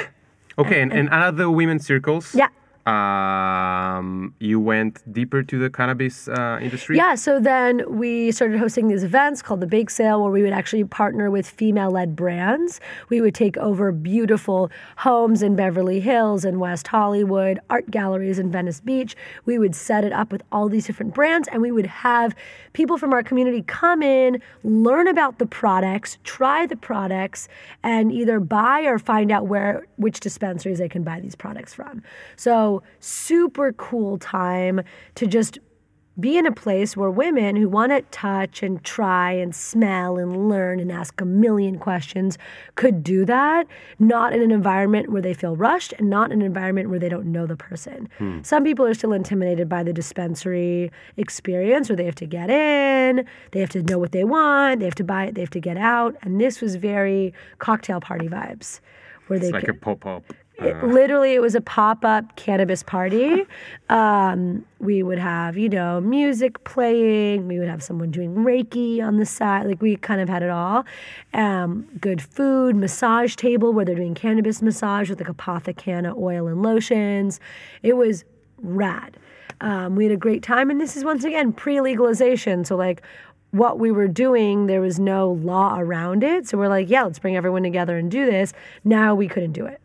Okay, and, and other women circles. Yeah. Um, you went deeper to the cannabis uh, industry. Yeah, so then we started hosting these events called the Bake Sale, where we would actually partner with female led brands. We would take over beautiful homes in Beverly Hills and West Hollywood, art galleries in Venice Beach. We would set it up with all these different brands, and we would have people from our community come in, learn about the products, try the products, and either buy or find out where which dispensaries they can buy these products from. So, super cool time to just be in a place where women who want to touch and try and smell and learn and ask a million questions could do that, not in an environment where they feel rushed and not in an environment where they don't know the person. Hmm. Some people are still intimidated by the dispensary experience where they have to get in, they have to know what they want, they have to buy it, they have to get out. And this was very cocktail party vibes. Where they like could- a pop up. It- literally, it was a pop up cannabis party. Um, we would have, you know, music playing. We would have someone doing Reiki on the side. Like, we kind of had it all. Um, good food, massage table where they're doing cannabis massage with like Apothecanna oil and lotions. It was rad. Um, we had a great time. And this is once again pre legalization. So, like, what we were doing, there was no law around it. So, we're like, yeah, let's bring everyone together and do this. Now we couldn't do it.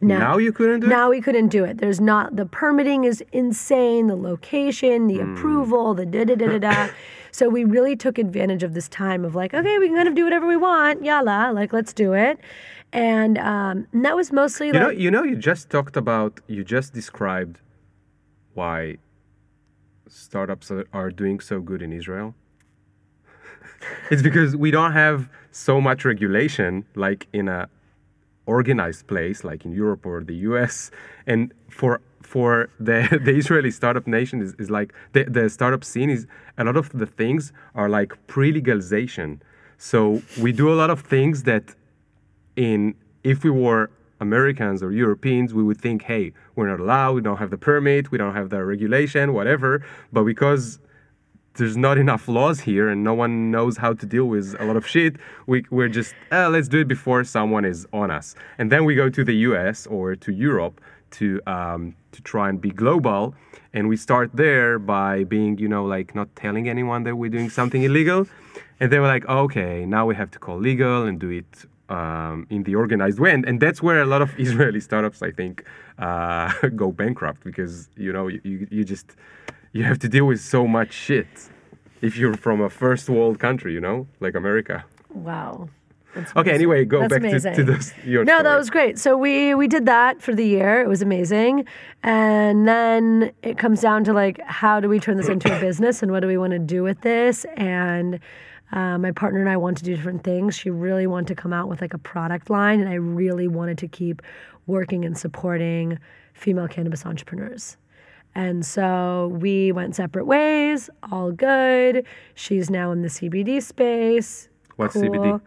Now you couldn't do it? Now we couldn't do it. There's not the permitting is insane, the location, the approval, the da da da da da. So we really took advantage of this time of like, okay, we can kind of do whatever we want, yalla, like let's do it. And, um, and that was mostly You like know, you know, you just talked about, you just described why startups are doing so good in Israel. it's because we don't have so much regulation like in a organized place like in Europe or the US. And for for the the Israeli startup nation is, is like the, the startup scene is a lot of the things are like pre-legalization. So we do a lot of things that in if we were Americans or Europeans, we would think, hey, we're not allowed, we don't have the permit, we don't have the regulation, whatever. But because there's not enough laws here and no one knows how to deal with a lot of shit, we, we're just, uh, let's do it before someone is on us. And then we go to the US or to Europe to, um, to try and be global. And we start there by being, you know, like not telling anyone that we're doing something illegal. And they were like, okay, now we have to call legal and do it um, in the organized way. And, and that's where a lot of Israeli startups, I think, uh, go bankrupt because, you know, you, you just, you have to deal with so much shit if you're from a first world country, you know, like America. wow. Okay, anyway, go That's back to, amazing. to this, your No, that was great. So we we did that for the year. It was amazing. And then it comes down to like how do we turn this into a business and what do we want to do with this? And uh, my partner and I want to do different things. She really wanted to come out with like a product line, and I really wanted to keep working and supporting female cannabis entrepreneurs. And so we went separate ways, all good. She's now in the CBD space. What's Cool. CBD?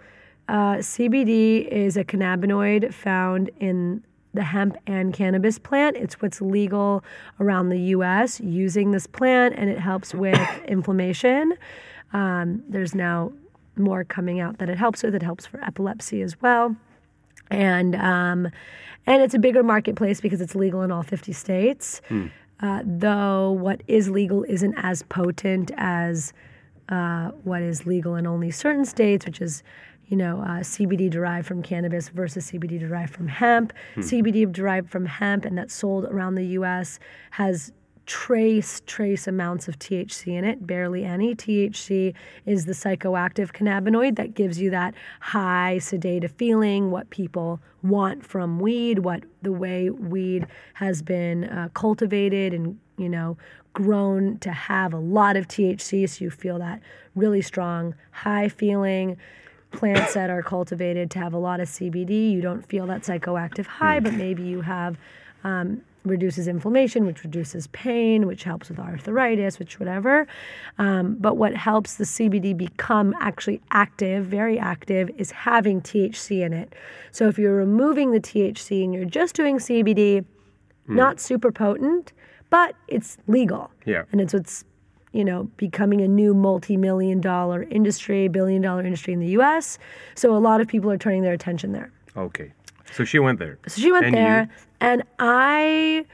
Uh, CBD is a cannabinoid found in the hemp and cannabis plant. It's what's legal around the US using this plant, and it helps with inflammation. Um, there's now more coming out that it helps with. It helps for epilepsy as well. And um, and it's a bigger marketplace because it's legal in all 50 states. Uh, though what is legal isn't as potent as uh, what is legal in only certain states, which is, you know, uh, CBD derived from cannabis versus CBD derived from hemp. CBD derived from hemp and that's sold around the U.S. has trace trace amounts of THC in it, barely any. THC is the psychoactive cannabinoid that gives you that high sedative feeling, what people want from weed, what the way weed has been uh, cultivated and, you know, grown to have a lot of THC so you feel that really strong high feeling plants that are cultivated to have a lot of CBD, you don't feel that psychoactive high, but maybe you have um, reduces inflammation, which reduces pain, which helps with arthritis, which whatever. Um, but what helps the CBD become actually active, very active, is having THC in it. So if you're removing the THC and you're just doing CBD, not super potent, but it's legal. Yeah. And it's what's you know, becoming a new multi-million dollar industry, billion dollar industry in the US. So a lot of people are turning their attention there. Okay. So she went there. So she went And you? there, and I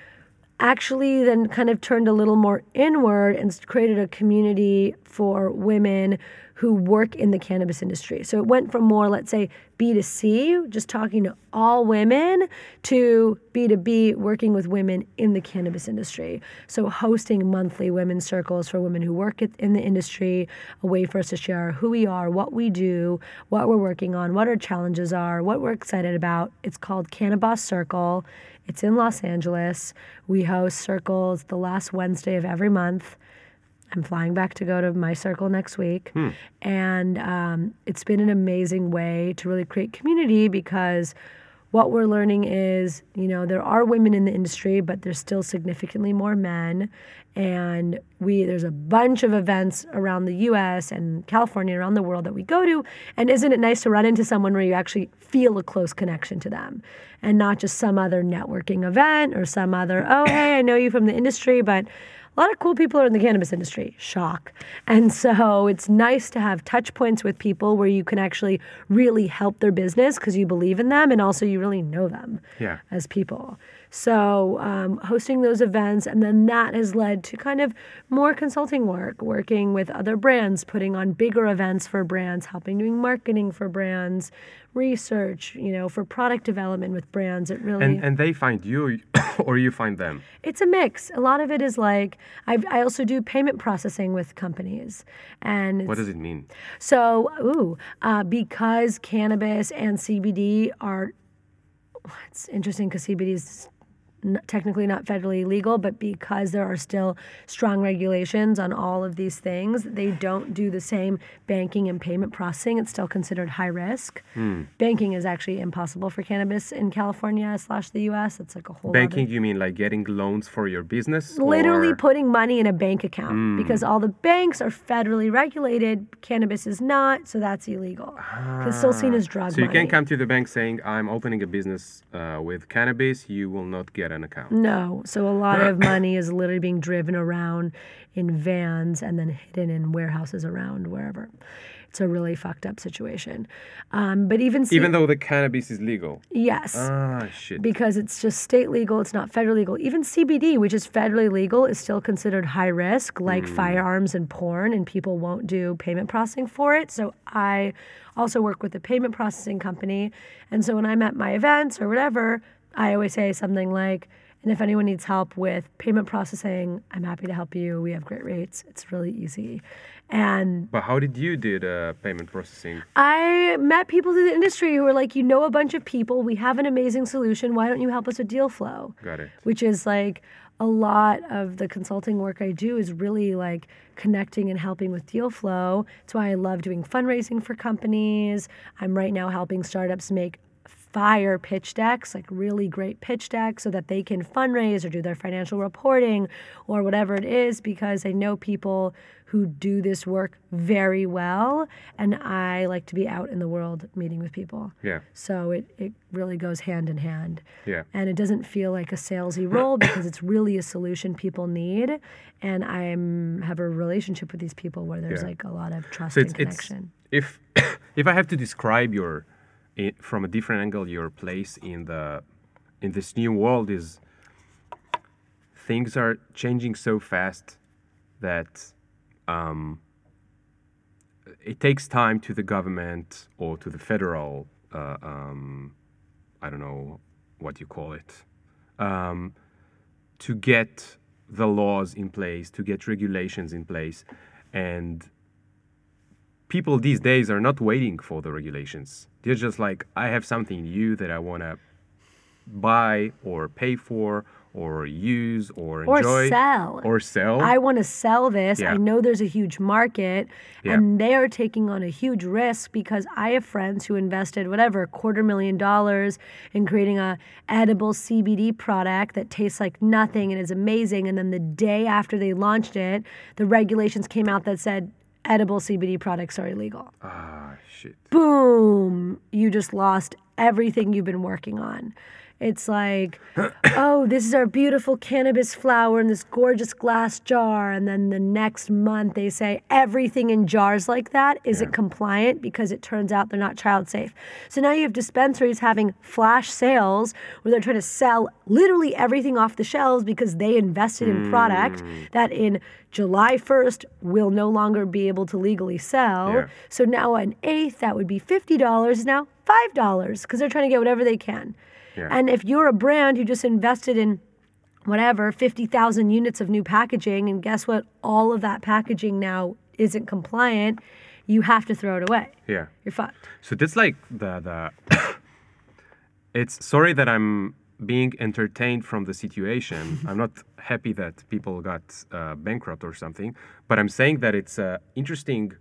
actually then kind of turned a little more inward and created a community for women who work in the cannabis industry. So it went from more, let's say, B2C, just talking to all women, to B2B, working with women in the cannabis industry. So hosting monthly women's circles for women who work in the industry, a way for us to share who we are, what we do, what we're working on, what our challenges are, what we're excited about. It's called Cannabis Circle. It's in Los Angeles. We host circles the last Wednesday of every month. I'm flying back to go to my circle next week. And um, it's been an amazing way to really create community because what we're learning is, you know, there are women in the industry, but there's still significantly more men. And we there's a bunch of events around the US and California, around the world that we go to. And isn't it nice to run into someone where you actually feel a close connection to them and not just some other networking event or some other, oh, hey, I know you from the industry, but a lot of cool people are in the cannabis industry. Shock. And so it's nice to have touch points with people where you can actually really help their business because you believe in them and also you really know them Yeah. as people. So, um, hosting those events, and then that has led to kind of more consulting work, working with other brands, putting on bigger events for brands, helping doing marketing for brands, research, you know, for product development with brands. It really And and they find you, or you find them. it's a mix. A lot of it is like I, I also do payment processing with companies, and What does it mean? so, ooh, uh, because cannabis and CBD are, it's interesting because CBD is technically not federally legal, but because there are still strong regulations on all of these things, they don't do the same banking and payment processing. It's still considered high risk. Hmm. Banking is actually impossible for cannabis in California slash the U.S. It's like a whole Banking, you mean like getting loans for your business? literally or- putting money in a bank account hmm. because all the banks are federally regulated. Cannabis is not, so that's illegal. It's still seen ah. as drug So you money. can't come to the bank saying, "I'm opening a business uh, with cannabis." You will not get an account. No, so a lot of money is literally being driven around in vans and then hidden in warehouses around wherever. It's a really fucked up situation. Um, but even Even though the cannabis is legal. yes. Ah, shit. because it's just state legal, it's not federal legal. Even CBD, which is federally legal, is still considered high risk, like firearms and porn, and people won't do payment processing for it. So I also work with a payment processing company. And so when I'm at my events or whatever, I always say something like, and if anyone needs help with payment processing, I'm happy to help you. We have great rates. It's really easy. And but how did you do the payment processing? I met people in the industry who were like, you know, a bunch of people. We have an amazing solution. Why don't you help us with deal flow? Got it. Which is like a lot of the consulting work I do is really like connecting and helping with deal flow. That's why I love doing fundraising for companies. I'm right now helping startups make fire pitch decks, like really great pitch decks, so that they can fundraise or do their financial reporting or whatever it is, because I know people who do this work very well. And I like to be out in the world meeting with people. Yeah. So it, it really goes hand in hand. Yeah. And it doesn't feel like a salesy role because it's really a solution people need. And I have a relationship with these people where there's Yeah. like a lot of trust So and it's, it's connection. if if I have to describe your i from a different angle your place in the in this new world is things are changing so fast that um, it takes time to the government or to the federal uh, um, I don't know what you call it um, to get the laws in place to get regulations in place. And people these days are not waiting for the regulations. They're just like, I have something new that I want to buy or pay for or use or enjoy Or sell. or sell. I want to sell this. Yeah. I know there's a huge market, Yeah. and they are taking on a huge risk because I have friends who invested whatever a quarter million dollars in creating a edible CBD product that tastes like nothing and is amazing. And then the day after they launched it, the regulations came out that said edible CBD products are illegal. ah, shit. boom, you just lost everything you've been working on. It's like, oh, this is our beautiful cannabis flower in this gorgeous glass jar. And then the next month they say everything in jars like that isn't compliant because it turns out they're not child safe. So now you have dispensaries having flash sales where they're trying to sell literally everything off the shelves because they invested in product hmm. that in July 1st will no longer be able to legally sell. Yeah. So now an eighth that would be $50 is now $5 because they're trying to get whatever they can. Yeah. And if you're a brand who just invested in whatever 50,000 units of new packaging and guess what all of that packaging now isn't compliant, you have to throw it away. Yeah. You're fucked. So that's like the the. it's sorry that I'm being entertained from the situation. I'm not happy that people got uh, bankrupt or something, but I'm saying that it's an interesting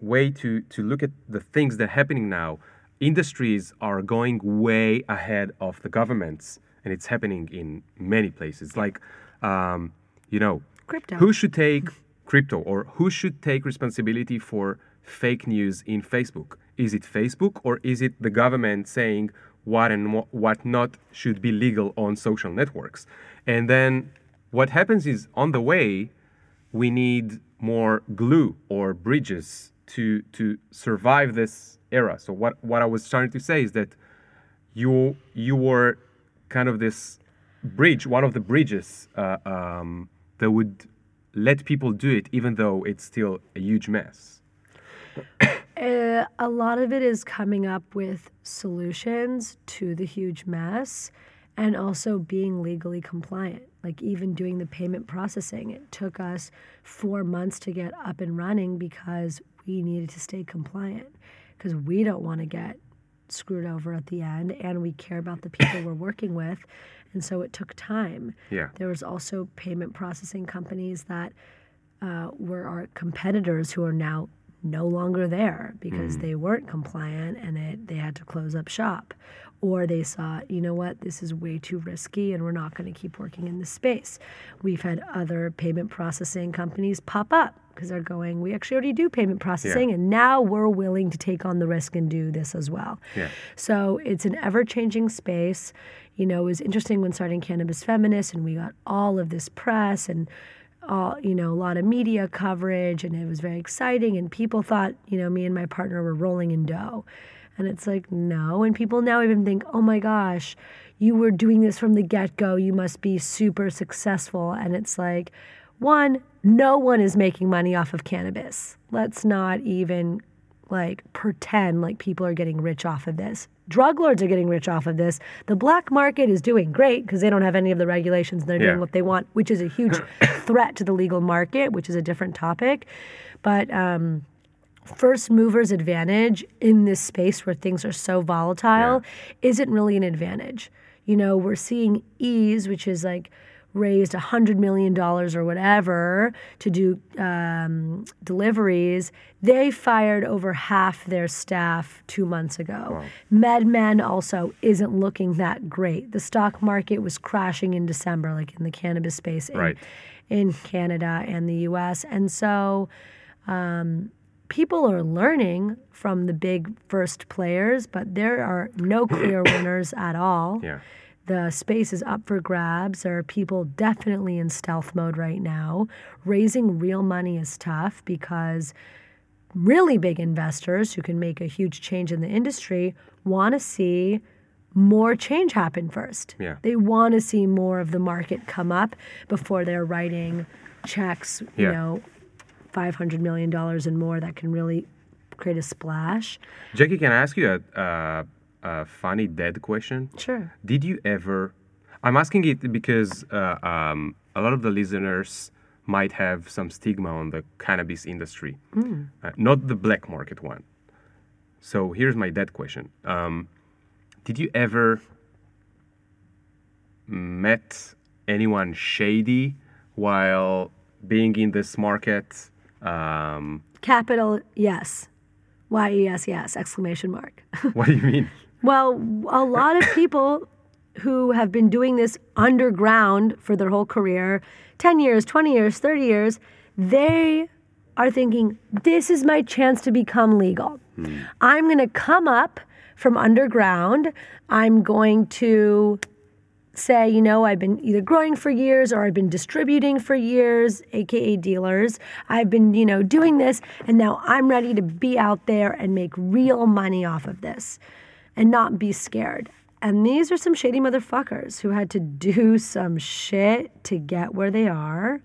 way to to look at the things that are happening now. Industries are going way ahead of the governments, and it's happening in many places. Like, um, you know, Crypto. who should take crypto or who should take responsibility for fake news in Facebook? Is it Facebook or is it the government saying what and what not should be legal on social networks? And then what happens is on the way, we need more glue or bridges to to survive this era. So what what I was trying to say is that you you were kind of this bridge, one of the bridges uh, um, that would let people do it, even though it's still a huge mess? Uh, a lot of it is coming up with solutions to the huge mess and also being legally compliant. Like, even doing the payment processing, it took us four months to get up and running because we needed to stay compliant because we don't want to get screwed over at the end and we care about the people we're working with. And so it took time. Yeah. There was also payment processing companies that uh, were our competitors who are now no longer there because they weren't compliant and it, they had to close up shop. Or they saw, you know what, this is way too risky and we're not going to keep working in this space. We've had other payment processing companies pop up because they're going, we actually already do payment processing and now we're willing to take on the risk and do this as well. Yeah. So it's an ever changing space. You know, it was interesting when starting Cannabis Feminist and we got all of this press and all, you know, a lot of media coverage and it was very exciting and people thought, you know, me and my partner were rolling in dough. And it's like, no. And people now even think, oh my gosh, you were doing this from the get go. You must be super successful. And it's like, one, no one is making money off of cannabis. Let's not even like pretend like people are getting rich off of this. Drug lords are getting rich off of this. The black market is doing great because they don't have any of the regulations. They're Yeah. doing what they want, which is a huge threat to the legal market, which is a different topic. But um, first movers advantage in this space where things are so volatile isn't really an advantage. You know, we're seeing ease, which is like raised $100 million or whatever to do um, deliveries. They fired over half their staff two months ago. MedMen also isn't looking that great. The stock market was crashing in December, like in the cannabis space in, Right. in Canada and the US. And so people are learning from the big first players, but there are no clear winners at all. Yeah. The space is up for grabs. There are people definitely in stealth mode right now. Raising real money is tough because really big investors who can make a huge change in the industry want to see more change happen first. Yeah. They want to see more of the market come up before they're writing checks, you know, $500 million and more that can really create a splash. Jackie, can I ask you a, a, a funny dead question? Sure. Did you ever? I'm asking it because uh, um, a lot of the listeners might have some stigma on the cannabis industry, uh, not the black market one. So here's my dead question: um, Did you ever met anyone shady while being in this market? Um, Capital, yes. Y E S, yes, exclamation mark. what do you mean? Well, a lot of people who have been doing this underground for their whole career 10 years, 20 years, 30 years they are thinking, this is my chance to become legal. Hmm. I'm going to come up from underground. I'm going to say, you know, I've been either growing for years or I've been distributing for years, aka dealers. I've been, you know, doing this and now I'm ready to be out there and make real money off of this and not be scared. And these are some shady motherfuckers who had to do some shit to get where they are.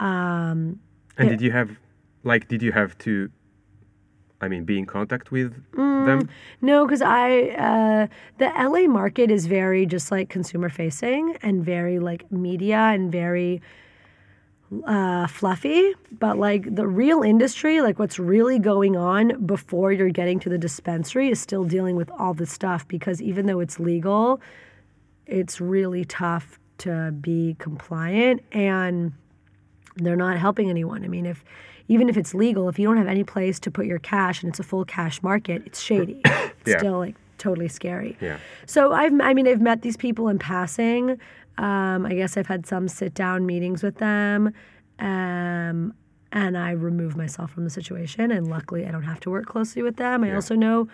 Um, And did you have, like, did you have to, I mean, be in contact with them? No, because I uh, the LA market is very just like consumer facing and very like media and very uh, fluffy. But like the real industry, like what's really going on before you're getting to the dispensary, is still dealing with all this stuff because even though it's legal, it's really tough to be compliant and they're not helping anyone. I mean, if even if it's legal, if you don't have any place to put your cash and it's a full cash market, it's shady. It's Yeah. still like totally scary. Yeah. So I've, I mean, I've met these people in passing. Um, I guess I've had some sit down meetings with them. Um, and I remove myself from the situation. And luckily, I don't have to work closely with them. I also know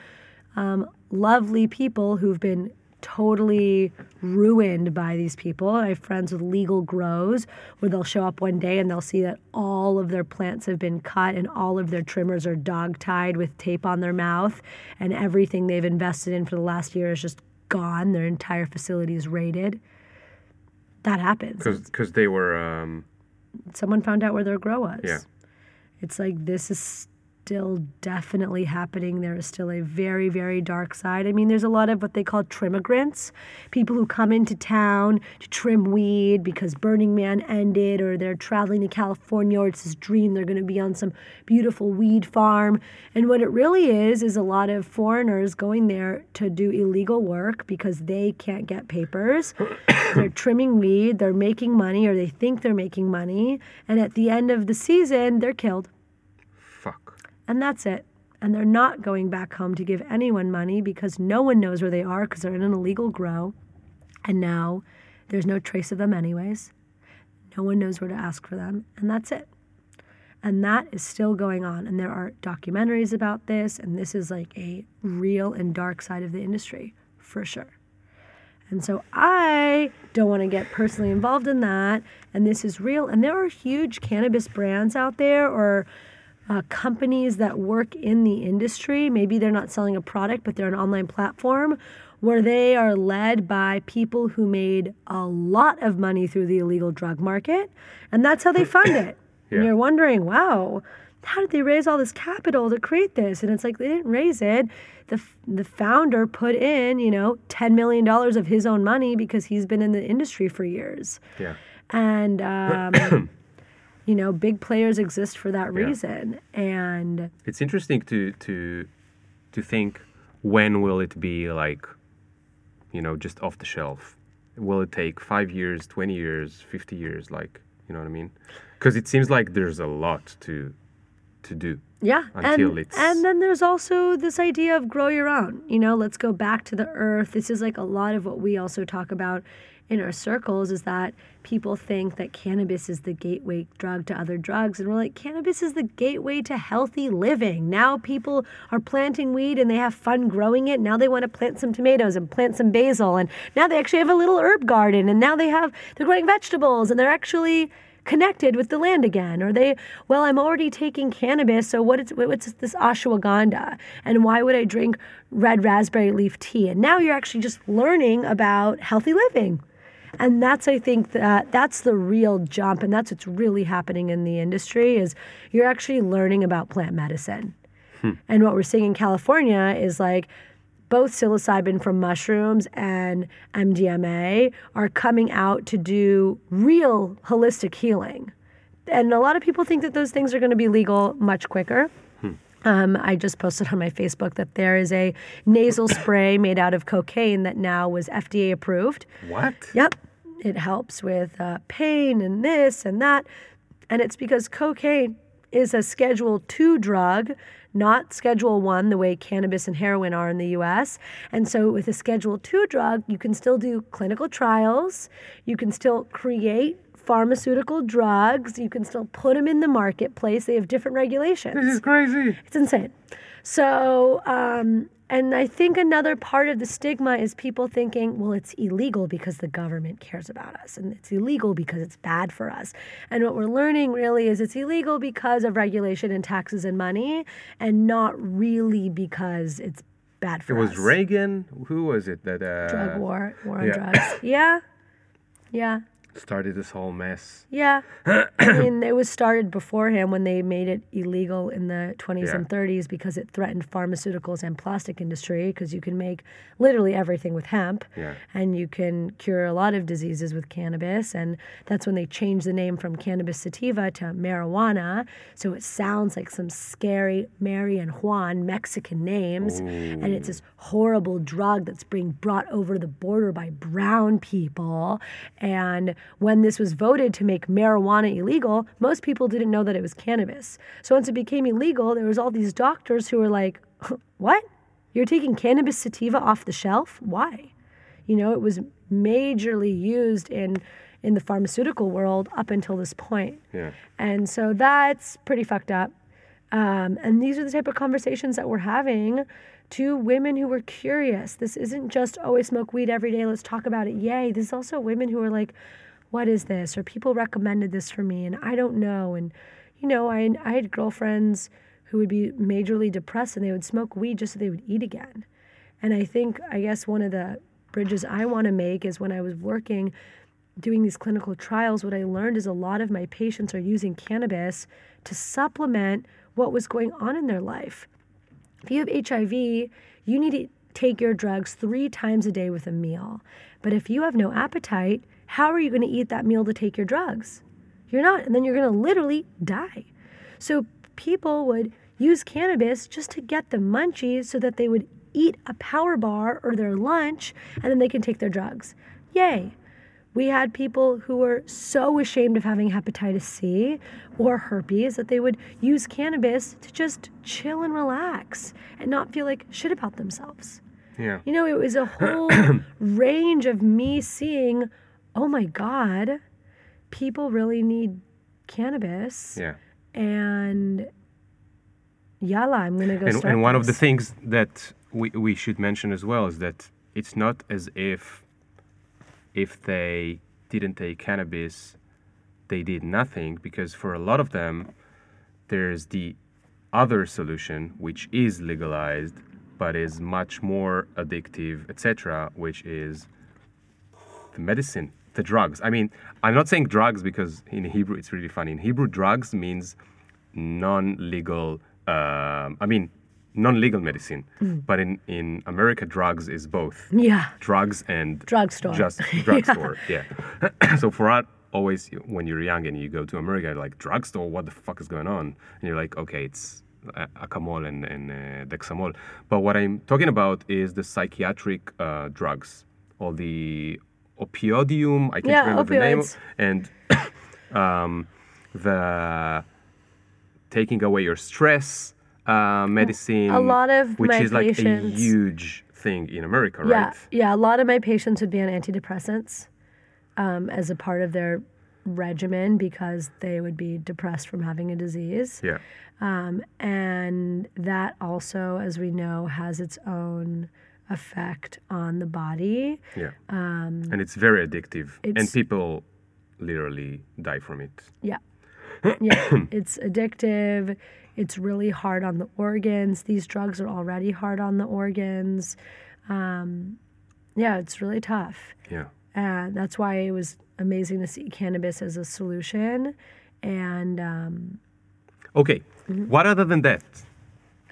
um, lovely people who've been totally ruined by these people. I have friends with legal grows where they'll show up one day and they'll see that all of their plants have been cut and all of their trimmers are dog tied with tape on their mouth and everything they've invested in for the last year is just gone. Their entire facility is raided. That happens. Because they were. Um, Someone found out where their grow was. Yeah. It's like this is still definitely happening. There is still a very, very dark side. I mean, there's a lot of what they call trimmigrants, people who come into town to trim weed because Burning Man ended, or they're traveling to California, or it's this dream they're going to be on some beautiful weed farm. And what it really is, is a lot of foreigners going there to do illegal work because they can't get papers. they're trimming weed, they're making money, or they think they're making money. And at the end of the season, they're killed. And that's it. And they're not going back home to give anyone money because no one knows where they are because they're in an illegal grow. And now there's no trace of them, anyways. No one knows where to ask for them. And that's it. And that is still going on. And there are documentaries about this. And this is like a real and dark side of the industry for sure. And so I don't want to get personally involved in that. And this is real. And there are huge cannabis brands out there or uh, companies that work in the industry. Maybe they're not selling a product, but they're an online platform where they are led by people who made a lot of money through the illegal drug market. And that's how they fund it. And you're wondering, wow, how did they raise all this capital to create this? And it's like they didn't raise it. The, the founder put in, you know, $10 million of his own money because he's been in the industry for years. Yeah. And, um, you know, big players exist for that Yeah. reason. And It's interesting to to to think when will it be like, you know, just off the shelf. Will it take five years, twenty years, fifty years? Like, you know what I mean? Because it seems like there's a lot to to do. Yeah, and, and then there's also this idea of grow your own. You know, let's go back to the earth. This is like a lot of what we also talk about in our circles is that people think that cannabis is the gateway drug to other drugs and we're like cannabis is the gateway to healthy living. Now people are planting weed and they have fun growing it. Now they want to plant some tomatoes and plant some basil and now they actually have a little herb garden and now they have they're growing vegetables and they're actually connected with the land again or they well i'm already taking cannabis so what is what's this ashwagandha and why would i drink red raspberry leaf tea and now you're actually just learning about healthy living and that's i think that that's the real jump and that's what's really happening in the industry is you're actually learning about plant medicine hmm. and what we're seeing in california is like both psilocybin from mushrooms and MDMA are coming out to do real holistic healing. And a lot of people think that those things are going to be legal much quicker. Um, I just posted on my Facebook that there is a nasal spray made out of cocaine that now was FDA approved. What? Yep. It helps with uh, pain and this and that. And it's because cocaine is a Schedule 2 drug, not Schedule 1, the way cannabis and heroin are in the US. And so, with a Schedule 2 drug, you can still do clinical trials, you can still create pharmaceutical drugs, you can still put them in the marketplace. They have different regulations. This is crazy. It's insane. So, um, and I think another part of the stigma is people thinking, well, it's illegal because the government cares about us, and it's illegal because it's bad for us. And what we're learning really is it's illegal because of regulation and taxes and money, and not really because it's bad for us. It was. Reagan. Who was it that uh, Drug war, war on yeah. drugs. Yeah, yeah. Started this whole mess? Yeah. I mean, it was started before him when they made it illegal in the 20s Yeah. and 30s because it threatened pharmaceuticals and plastic industry because you can make literally everything with hemp Yeah. and you can cure a lot of diseases with cannabis and that's when they changed the name from cannabis sativa to marijuana so it sounds like some scary Mary and Juan Mexican names and it's this horrible drug that's being brought over the border by brown people and when this was voted to make marijuana illegal most people didn't know that it was cannabis so once it became illegal there was all these doctors who were like what you're taking cannabis sativa off the shelf why you know, it was majorly used in in the pharmaceutical world up until this point. Yeah. And so that's pretty fucked up. Um, and these are the type of conversations that we're having to women who were curious. This isn't just, oh, I smoke weed every day, let's talk about it. Yay. This is also women who are like, what is this? Or people recommended this for me and I don't know. And, you know, I, I had girlfriends who would be majorly depressed and they would smoke weed just so they would eat again. And I think, I guess one of the bridges I want to make is when I was working doing these clinical trials, what I learned is a lot of my patients are using cannabis to supplement what was going on in their life. If you have HIV, you need to take your drugs three times a day with a meal. But if you have no appetite, how are you going to eat that meal to take your drugs? You're not. And then you're going to literally die. So people would use cannabis just to get the munchies so that they would eat a power bar or their lunch and then they can take their drugs. Yay. We had people who were so ashamed of having hepatitis C or herpes that they would use cannabis to just chill and relax and not feel like shit about themselves. Yeah. You know, it was a whole range of me seeing, oh my God, people really need cannabis. Yeah. And yalla, I'm going to go And, start and one of the things that we, we should mention as well is that it's not as if if they didn't take cannabis, they did nothing because for a lot of them, there's the other solution which is legalized but is much more addictive, etc., which is the medicine, the drugs. I mean, I'm not saying drugs because in Hebrew it's really funny. In Hebrew, drugs means non-legal. Um, I mean, non-legal medicine. But in in America, drugs is both Yeah. drugs and Drugstore. Just drugstore. yeah. so for us, always when you're young and you go to America, you're like drugstore. What the fuck is going on? And you're like, okay, it's uh, acamol and, and uh, dexamol. But what I'm talking about is the psychiatric uh, drugs, all the opiodium. I can't Yeah, remember the name. And um, the taking away your stress uh, medicine. A lot of which is like a huge thing in America, Yeah, right? yeah. A lot of my patients would be on antidepressants um, as a part of their regimen because they would be depressed from having a disease. Yeah. Um, and that also, as we know, has its own effect on the body. Yeah. and it's very addictive. and Um, people literally die from it. Yeah. Yeah. it's addictive. It's really hard on the organs. These drugs are already hard on the organs. Um, yeah, it's really tough. Yeah. And that's why it was amazing to see cannabis as a solution. And um, Okay. Mm-hmm. What other than that?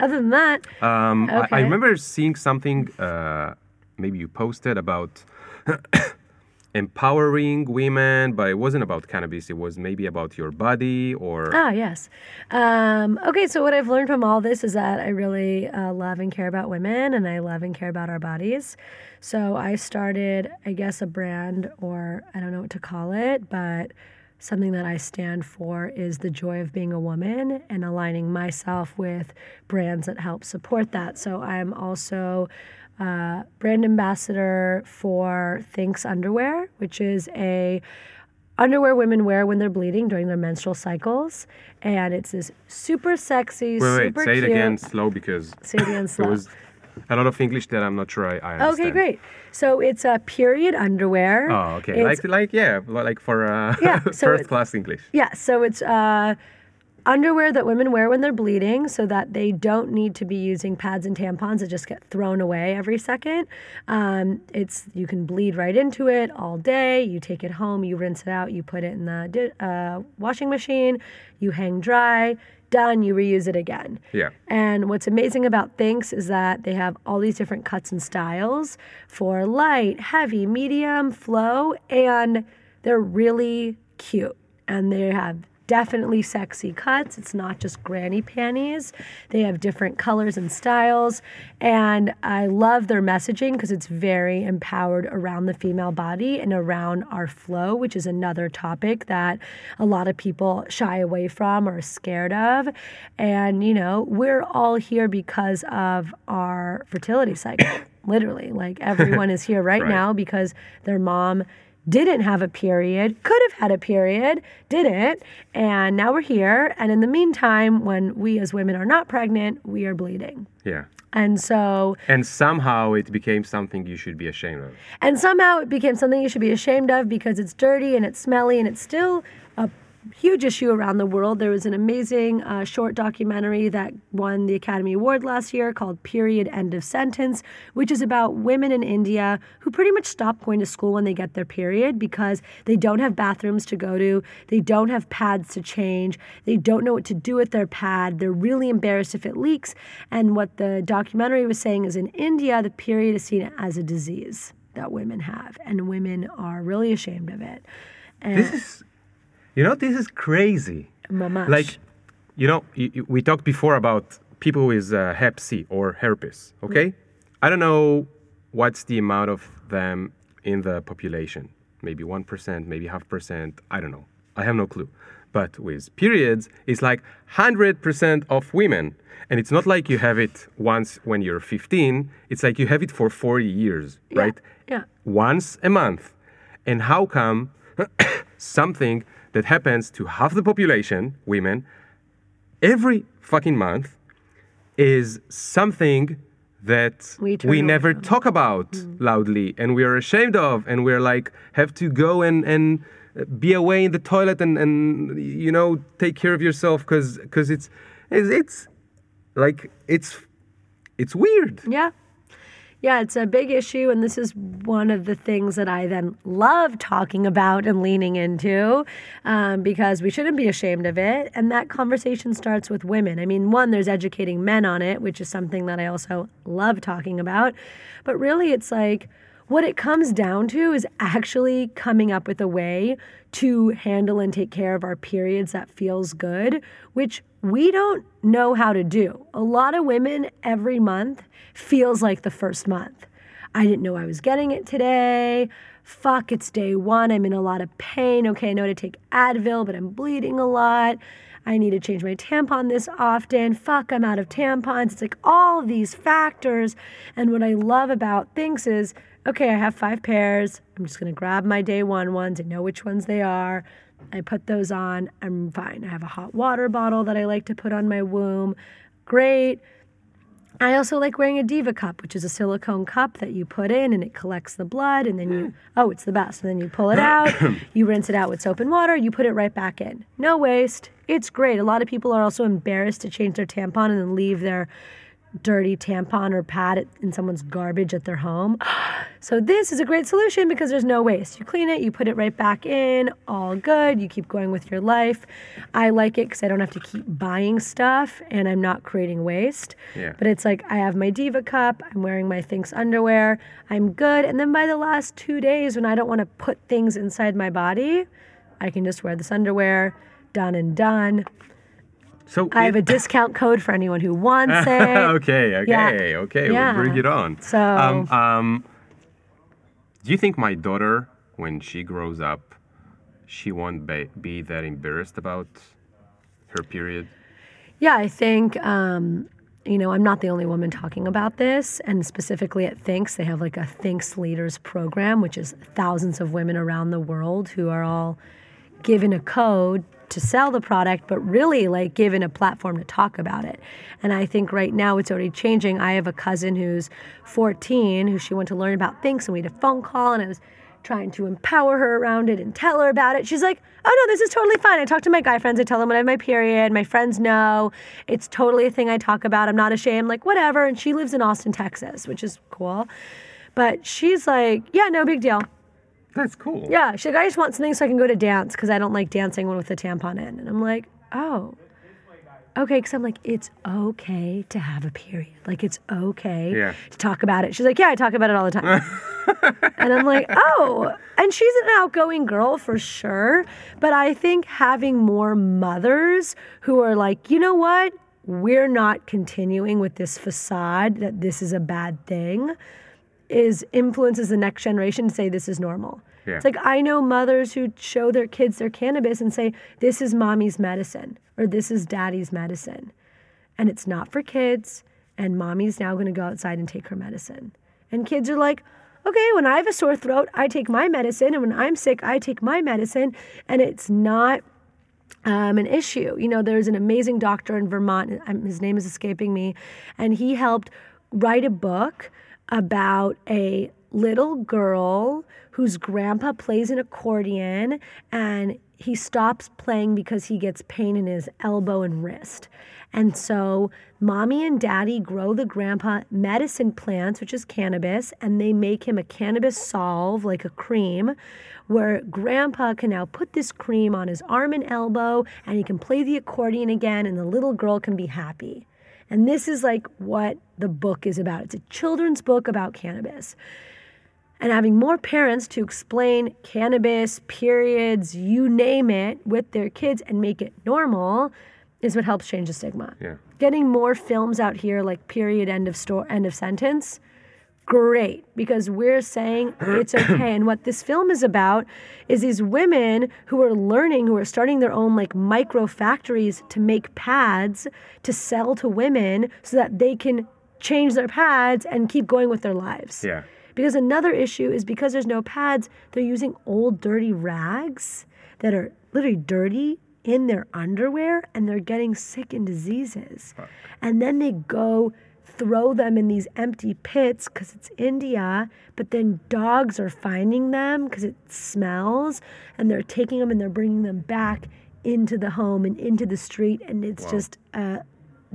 Other than that, Um, I, I remember seeing something, uh, maybe you posted about empowering women, but it wasn't about cannabis. It was maybe about your body or. Ah, yes. Um, okay, so what I've learned from all this is that I really uh, love and care about women and I love and care about our bodies. So I started, I guess, a brand, or I don't know what to call it, but something that I stand for is the joy of being a woman and aligning myself with brands that help support that. So I'm also uh, brand ambassador for Thinx Underwear, which is a underwear women wear when they're bleeding during their menstrual cycles, and it's this super sexy, Wait, wait, super say it again slow because Say it again slow. there was a lot of English that I'm not sure I, I understand. Okay, great. So it's a period underwear. Oh, okay. It's- Like, like, yeah, like for uh, Yeah, so first class English. Yeah, so it's uh, underwear that women wear when they're bleeding so that they don't need to be using pads and tampons that just get thrown away every second. Um, it's you can bleed right into it all day. You take it home, you rinse it out, you put it in the uh, washing machine, you hang dry, done, you reuse it again. Yeah. And what's amazing about Thinx is that they have all these different cuts and styles for light, heavy, medium, flow, and they're really cute. And they have definitely sexy cuts. It's not just granny panties. They have different colors and styles. And I love their messaging because it's very empowered around the female body and around our flow, which is another topic that a lot of people shy away from or are scared of. And, you know, we're all here because of our fertility cycle, literally. Like everyone is here right, Right. now because their mom didn't have a period, could have had a period, didn't, and now we're here. And in the meantime, when we as women are not pregnant, we are bleeding. Yeah. And so, And somehow it became something you should be ashamed of. and somehow it became something you should be ashamed of because it's dirty and it's smelly and it's still huge issue around the world. There was an amazing uh, short documentary that won the Academy Award last year called Period End of Sentence, which is about women in India who pretty much stop going to school when they get their period because they don't have bathrooms to go to, they don't have pads to change, they don't know what to do with their pad, they're really embarrassed if it leaks. And what the documentary was saying is in India, the period is seen as a disease that women have, and women are really ashamed of it. And This is, you know, this is crazy. Mamash. Like, you know, we talked before about people with uh, Hep C or herpes. Okay, I don't know what's the amount of them in the population. Maybe one percent, maybe half percent. I don't know. I have no clue. But with periods, it's like hundred percent of women, and it's not like you have it once when you're 15. It's like you have it for 40 years, right? yeah. once a month. And how come something that happens to half the population, women, every fucking month is something that We we, never from. talk about loudly and we are ashamed of and we're like have to go and and uh, be away in the toilet and and you know take care of yourself because because it's, it's it's like it's it's weird Yeah. Yeah, it's a big issue. And this is one of the things that I then love talking about and leaning into um, because we shouldn't be ashamed of it. And that conversation starts with women. I mean, one, there's educating men on it, which is something that I also love talking about. But really, it's like, what it comes down to is actually coming up with a way to handle and take care of our periods that feels good, which we don't know how to do. A lot of women every month feels like the first month. I didn't know I was getting it today. Fuck, it's day one. I'm in a lot of pain. Okay, I know to take Advil, but I'm bleeding a lot. I need to change my tampon this often. Fuck, I'm out of tampons. It's like all these factors. And what I love about Thinx is okay, I have five pairs. I'm just going to grab my day one ones. I know which ones they are. I put those on. I'm fine. I have a hot water bottle that I like to put on my womb. Great. I also like wearing a Diva cup, which is a silicone cup that you put in and it collects the blood and then you, hmm. oh, it's the best. And then you pull it out, you rinse it out with soap and water, you put it right back in. No waste. It's great. A lot of people are also embarrassed to change their tampon and then leave their dirty tampon or pad in someone's garbage at their home. So this is a great solution because there's no waste. You clean it, you put it right back in, all good. You keep going with your life. I like it because I don't have to keep buying stuff and I'm not creating waste. Yeah. But it's like I have my Diva cup, I'm wearing my Thinx underwear, I'm good. And then by the last two days, when I don't want to put things inside my body, I can just wear this underwear. Done and done. So I have it- a discount code for anyone who wants it. okay, okay, Yeah. okay. Yeah. We'll bring it on. So- um, um, do you think my daughter, when she grows up, she won't be, be that embarrassed about her period? Yeah, I think, um, you know, I'm not the only woman talking about this. And specifically at Thinx, they have like a Thinx Leaders program, which is thousands of women around the world who are all given a code to sell the product, but really like given a platform to talk about it. And I think right now it's already changing. I have a cousin who's 14 who she went to learn about things, and we had a phone call, and I was trying to empower her around it and tell her about it. She's like, oh no, this is totally fine. I talk to my guy friends. I tell them when I have my period. My friends know. It's totally a thing I talk about. I'm not ashamed. Like, whatever. And she lives in Austin, Texas, which is cool. But she's like, yeah, no big deal. That's cool. Yeah, she's like, I just want something so I can go to dance because I don't like dancing with a tampon in. And I'm like, oh, okay. Because I'm like, it's okay to have a period. Like, it's okay Yeah. to talk about it. She's like, yeah, I talk about it all the time. and I'm like, oh. And she's an outgoing girl for sure. But I think having more mothers who are like, you know what? We're not continuing with this facade that this is a bad thing is influences the next generation to say this is normal. Yeah. It's like I know mothers who show their kids their cannabis and say this is mommy's medicine or this is daddy's medicine. And it's not for kids and mommy's now going to go outside and take her medicine. And kids are like, "Okay, when I have a sore throat, I take my medicine and when I'm sick, I take my medicine." And it's not um, an issue. You know, there's an amazing doctor in Vermont. um, His name is escaping me, and he helped write a book about a little girl whose grandpa plays an accordion, and he stops playing because he gets pain in his elbow and wrist. And so, mommy and daddy grow the grandpa medicine plants, which is cannabis, and they make him a cannabis solve, like a cream, where grandpa can now put this cream on his arm and elbow, and he can play the accordion again, and the little girl can be happy. And this is like what the book is about. It's a children's book about cannabis. And having more parents to explain cannabis, periods, you name it, with their kids and make it normal is what helps change the stigma. Yeah. Getting more films out here like period end of store end of sentence great because we're saying it's okay and what this film is about is these women who are learning who are starting their own like micro factories to make pads to sell to women so that they can change their pads and keep going with their lives Yeah. because another issue is because there's no pads, they're using old dirty rags that are literally dirty in their underwear and they're getting sick and diseases. And then they go throw them in these empty pits because it's India, but then dogs are finding them because it smells and they're taking them and they're bringing them back into the home and into the street and it's just a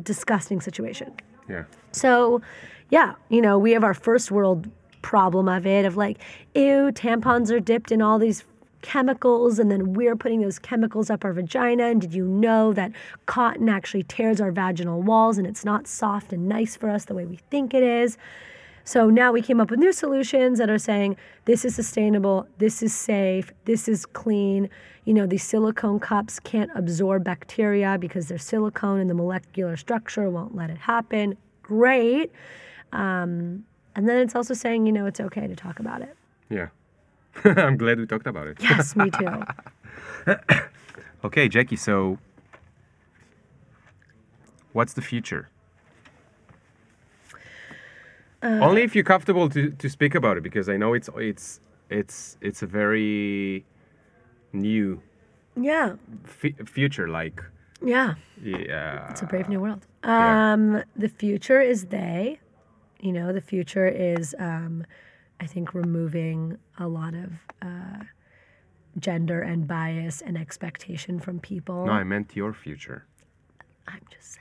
disgusting situation. Yeah. So, yeah, you know, we have our first world problem of it of like, ew, tampons are dipped in all these chemicals and then we're putting those chemicals up our vagina and did you know that cotton actually tears our vaginal walls and it's not soft and nice for us the way we think it is so now we came up with new solutions that are saying this is sustainable, this is safe, this is clean. You know, these silicone cups can't absorb bacteria because they're silicone and the molecular structure won't let it happen. Great. Um, and then it's also saying, you know, it's okay to talk about it. Yeah. I'm glad we talked about it. Yes, me too. Okay, Jackie, so what's the future? Uh, Only if you're comfortable to, to speak about it because I know it's it's it's it's a very new yeah, f- future like yeah. yeah It's a brave new world. yeah. Um, the future is they. You know, the future is, um, I think, removing a lot of uh, gender and bias and expectation from people. No, I meant your future. I'm just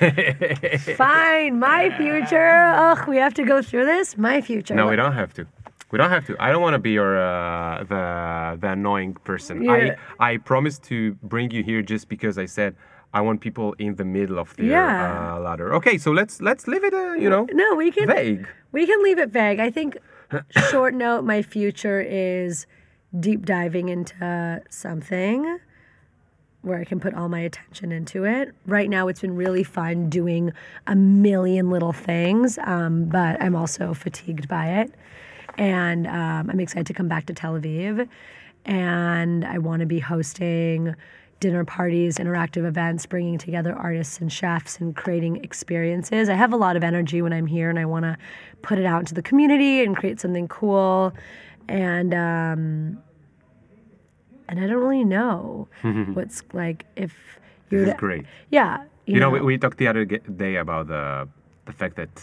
saying. Fine, my future. Ugh, we have to go through this. My future. No, we don't have to. We don't have to. I don't want to be your uh, the the annoying person. Yeah. I I promise to bring you here just because I said I want people in the middle of the Yeah. uh, ladder. Okay, so let's let's leave it. Uh, you know, No, we can. vague. We can leave it vague. I think, short note, my future is deep diving into something where I can put all my attention into it. Right now, it's been really fun doing a million little things, um, but I'm also fatigued by it. And um, I'm excited to come back to Tel Aviv. And I want to be hosting dinner parties, interactive events, bringing together artists and chefs and creating experiences. I have a lot of energy when I'm here and I want to put it out into the community and create something cool. And, um, and I don't really know what's like if you're This is great. yeah You know, we, we talked the other day about the the fact that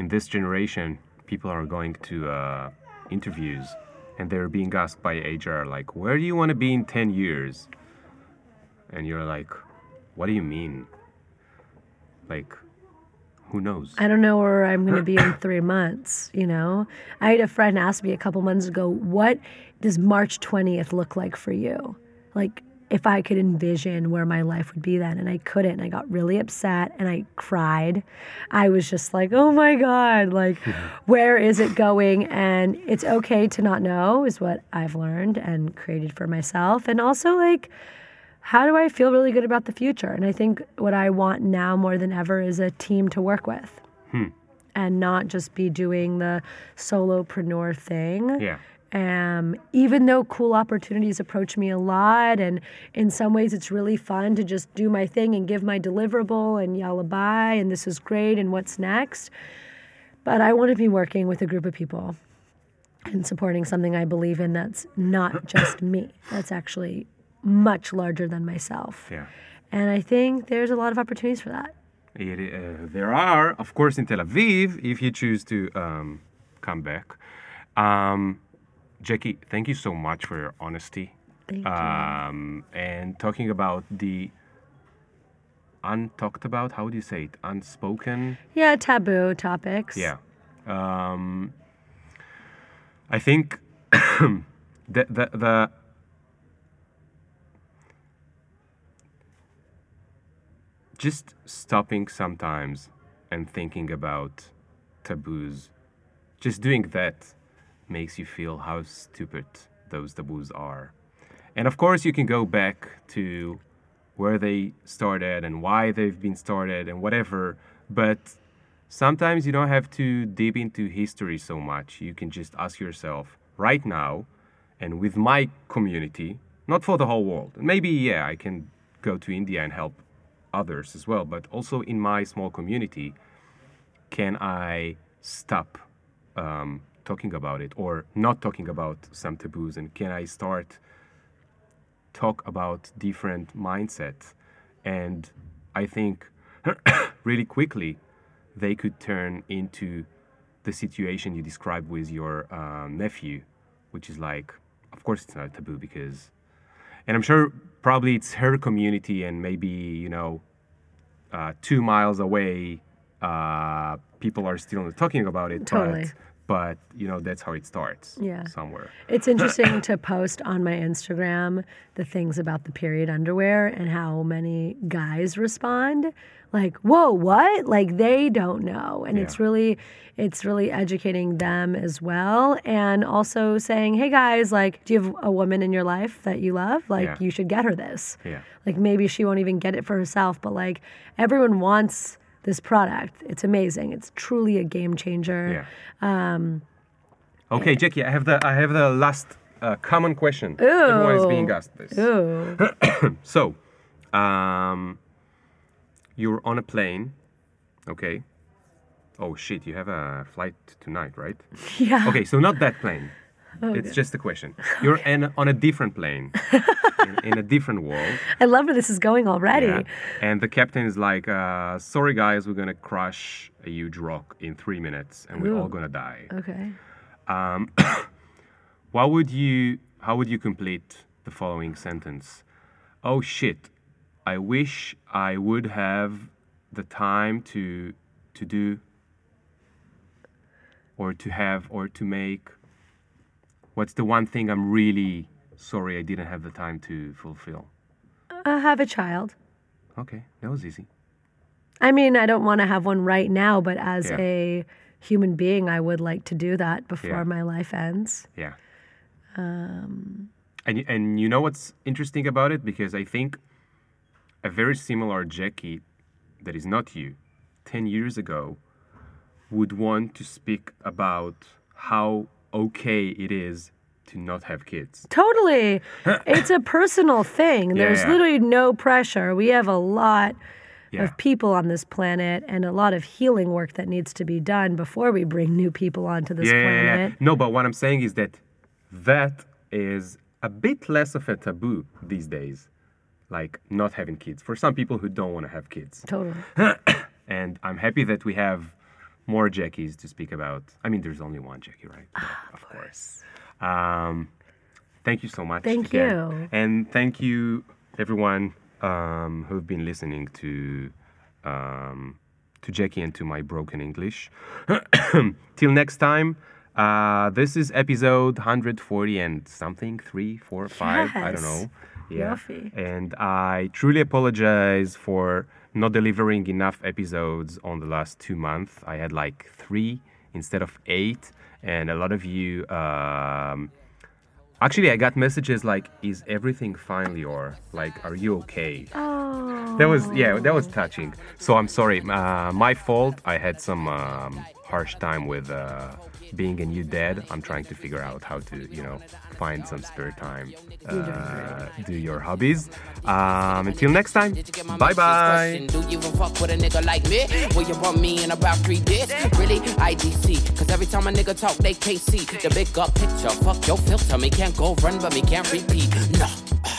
in this generation, people are going to uh, interviews and they're being asked by HR, like, where do you want to be in 10 years? And you're like, what do you mean? Like, who knows? I don't know where I'm going to be in three months. You know, I had a friend ask me a couple months ago, "What does March 20th look like for you?" Like, if I could envision where my life would be then, and I couldn't, and I got really upset and I cried. I was just like, "Oh my god! Like, where is it going?" And it's okay to not know, is what I've learned and created for myself, and also like how do I feel really good about the future? And I think what I want now more than ever is a team to work with hmm. and not just be doing the solopreneur thing. yeah. Um, even though cool opportunities approach me a lot, and in some ways it's really fun to just do my thing and give my deliverable and yalla bye, and this is great, and what's next. But I want to be working with a group of people and supporting something I believe in that's not just me, that's actually much larger than myself. Yeah. And I think there's a lot of opportunities for that. It, uh, there are, of course, in Tel Aviv, if you choose to um, come back. Um, Jackie, thank you so much for your honesty. Thank you. um, and talking about the untalked about. How do you say it? Unspoken. Yeah, taboo topics. Yeah. Um, I think the, the the just stopping sometimes and thinking about taboos, just doing that makes you feel how stupid those taboos are. And of course, you can go back to where they started and why they've been started and whatever, but sometimes you don't have to deep into history so much. You can just ask yourself right now, and with my community, not for the whole world. Maybe, yeah, I can go to India and help others as well, but also in my small community, can I stop um, talking about it or not talking about some taboos? And can I start talk about different mindsets? And I think really quickly, they could turn into the situation you described with your um, nephew, which is like, of course, it's not taboo because, and I'm sure probably it's her community and maybe, you know, uh, two miles away, uh, people are still talking about it. Totally. But, but, you know, that's how it starts. Yeah. Somewhere. It's interesting to post on my Instagram the things about the period underwear and how many guys respond. Like, whoa, what? Like they don't know. And it's really it's really educating them as well. And also saying, Hey guys, like, do you have a woman in your life that you love? Like Yeah. you should get her this. Yeah. Like maybe she won't even get it for herself, but like everyone wants this product. It's amazing. It's truly a game changer. Yeah. Um, okay, Jackie, I have the I have the last uh, common question. Ooh. Everyone is being asked this. Ooh. So, um, you're on a plane, okay? Oh shit, you have a flight tonight, right? yeah. Okay, so not that plane. Oh, it's just a question. You're in, on a different plane, in, in a different world. I love where this is going already. Yeah. And the captain is like, uh, sorry guys, we're gonna crush a huge rock in three minutes and we're all gonna die. Okay. What would you, how would you complete the following sentence? Oh shit, I wish I would have the time to, to do, or to have, or to make. What's the one thing I'm really sorry I didn't have the time to fulfill? Uh, have a child. Okay, that was easy. I mean, I don't want to have one right now, but as Yeah. a human being, I would like to do that before Yeah. my life ends. Yeah. Um, and and you know what's interesting about it because I think a very similar Jackie that is not you, ten years ago, would want to speak about how okay it is to not have kids. Totally. it's a personal thing. There's yeah. literally no pressure. We have a lot Yeah. of people on this planet and a lot of healing work that needs to be done before we bring new people onto this planet. No, but what I'm saying is that that is a bit less of a taboo these days, like not having kids. For some people who don't want to have kids. Totally. and I'm happy that we have more Jackies to speak about. I mean, there's only one Jackie, right? But, of course. Um, thank you so much. Thank again. you. And thank you, everyone um, who've been listening to um, to Jackie and to my broken English. Till next time. Uh, this is episode 140 and something, three, four, five. I don't know. Yeah. And I truly apologize for not delivering enough episodes on the last two months. I had like three instead of eight, and a lot of you. Um, actually, I got messages like, "Is everything fine, Lior? Like, are you okay?" Oh. That was yeah, that was touching. So I'm sorry, uh, my fault. I had some um, harsh time with uh, being a new dad. I'm trying to figure out how to, you know, find some spare time, uh, do your hobbies. Um, until next time, Did you get my bye bye. Do you even fuck with a nigga like me? Will you want me in about three days? Really? Cause every time a nigga talk, they can't see the big up picture. Fuck your filter. Me can't go run, but me can't repeat. No.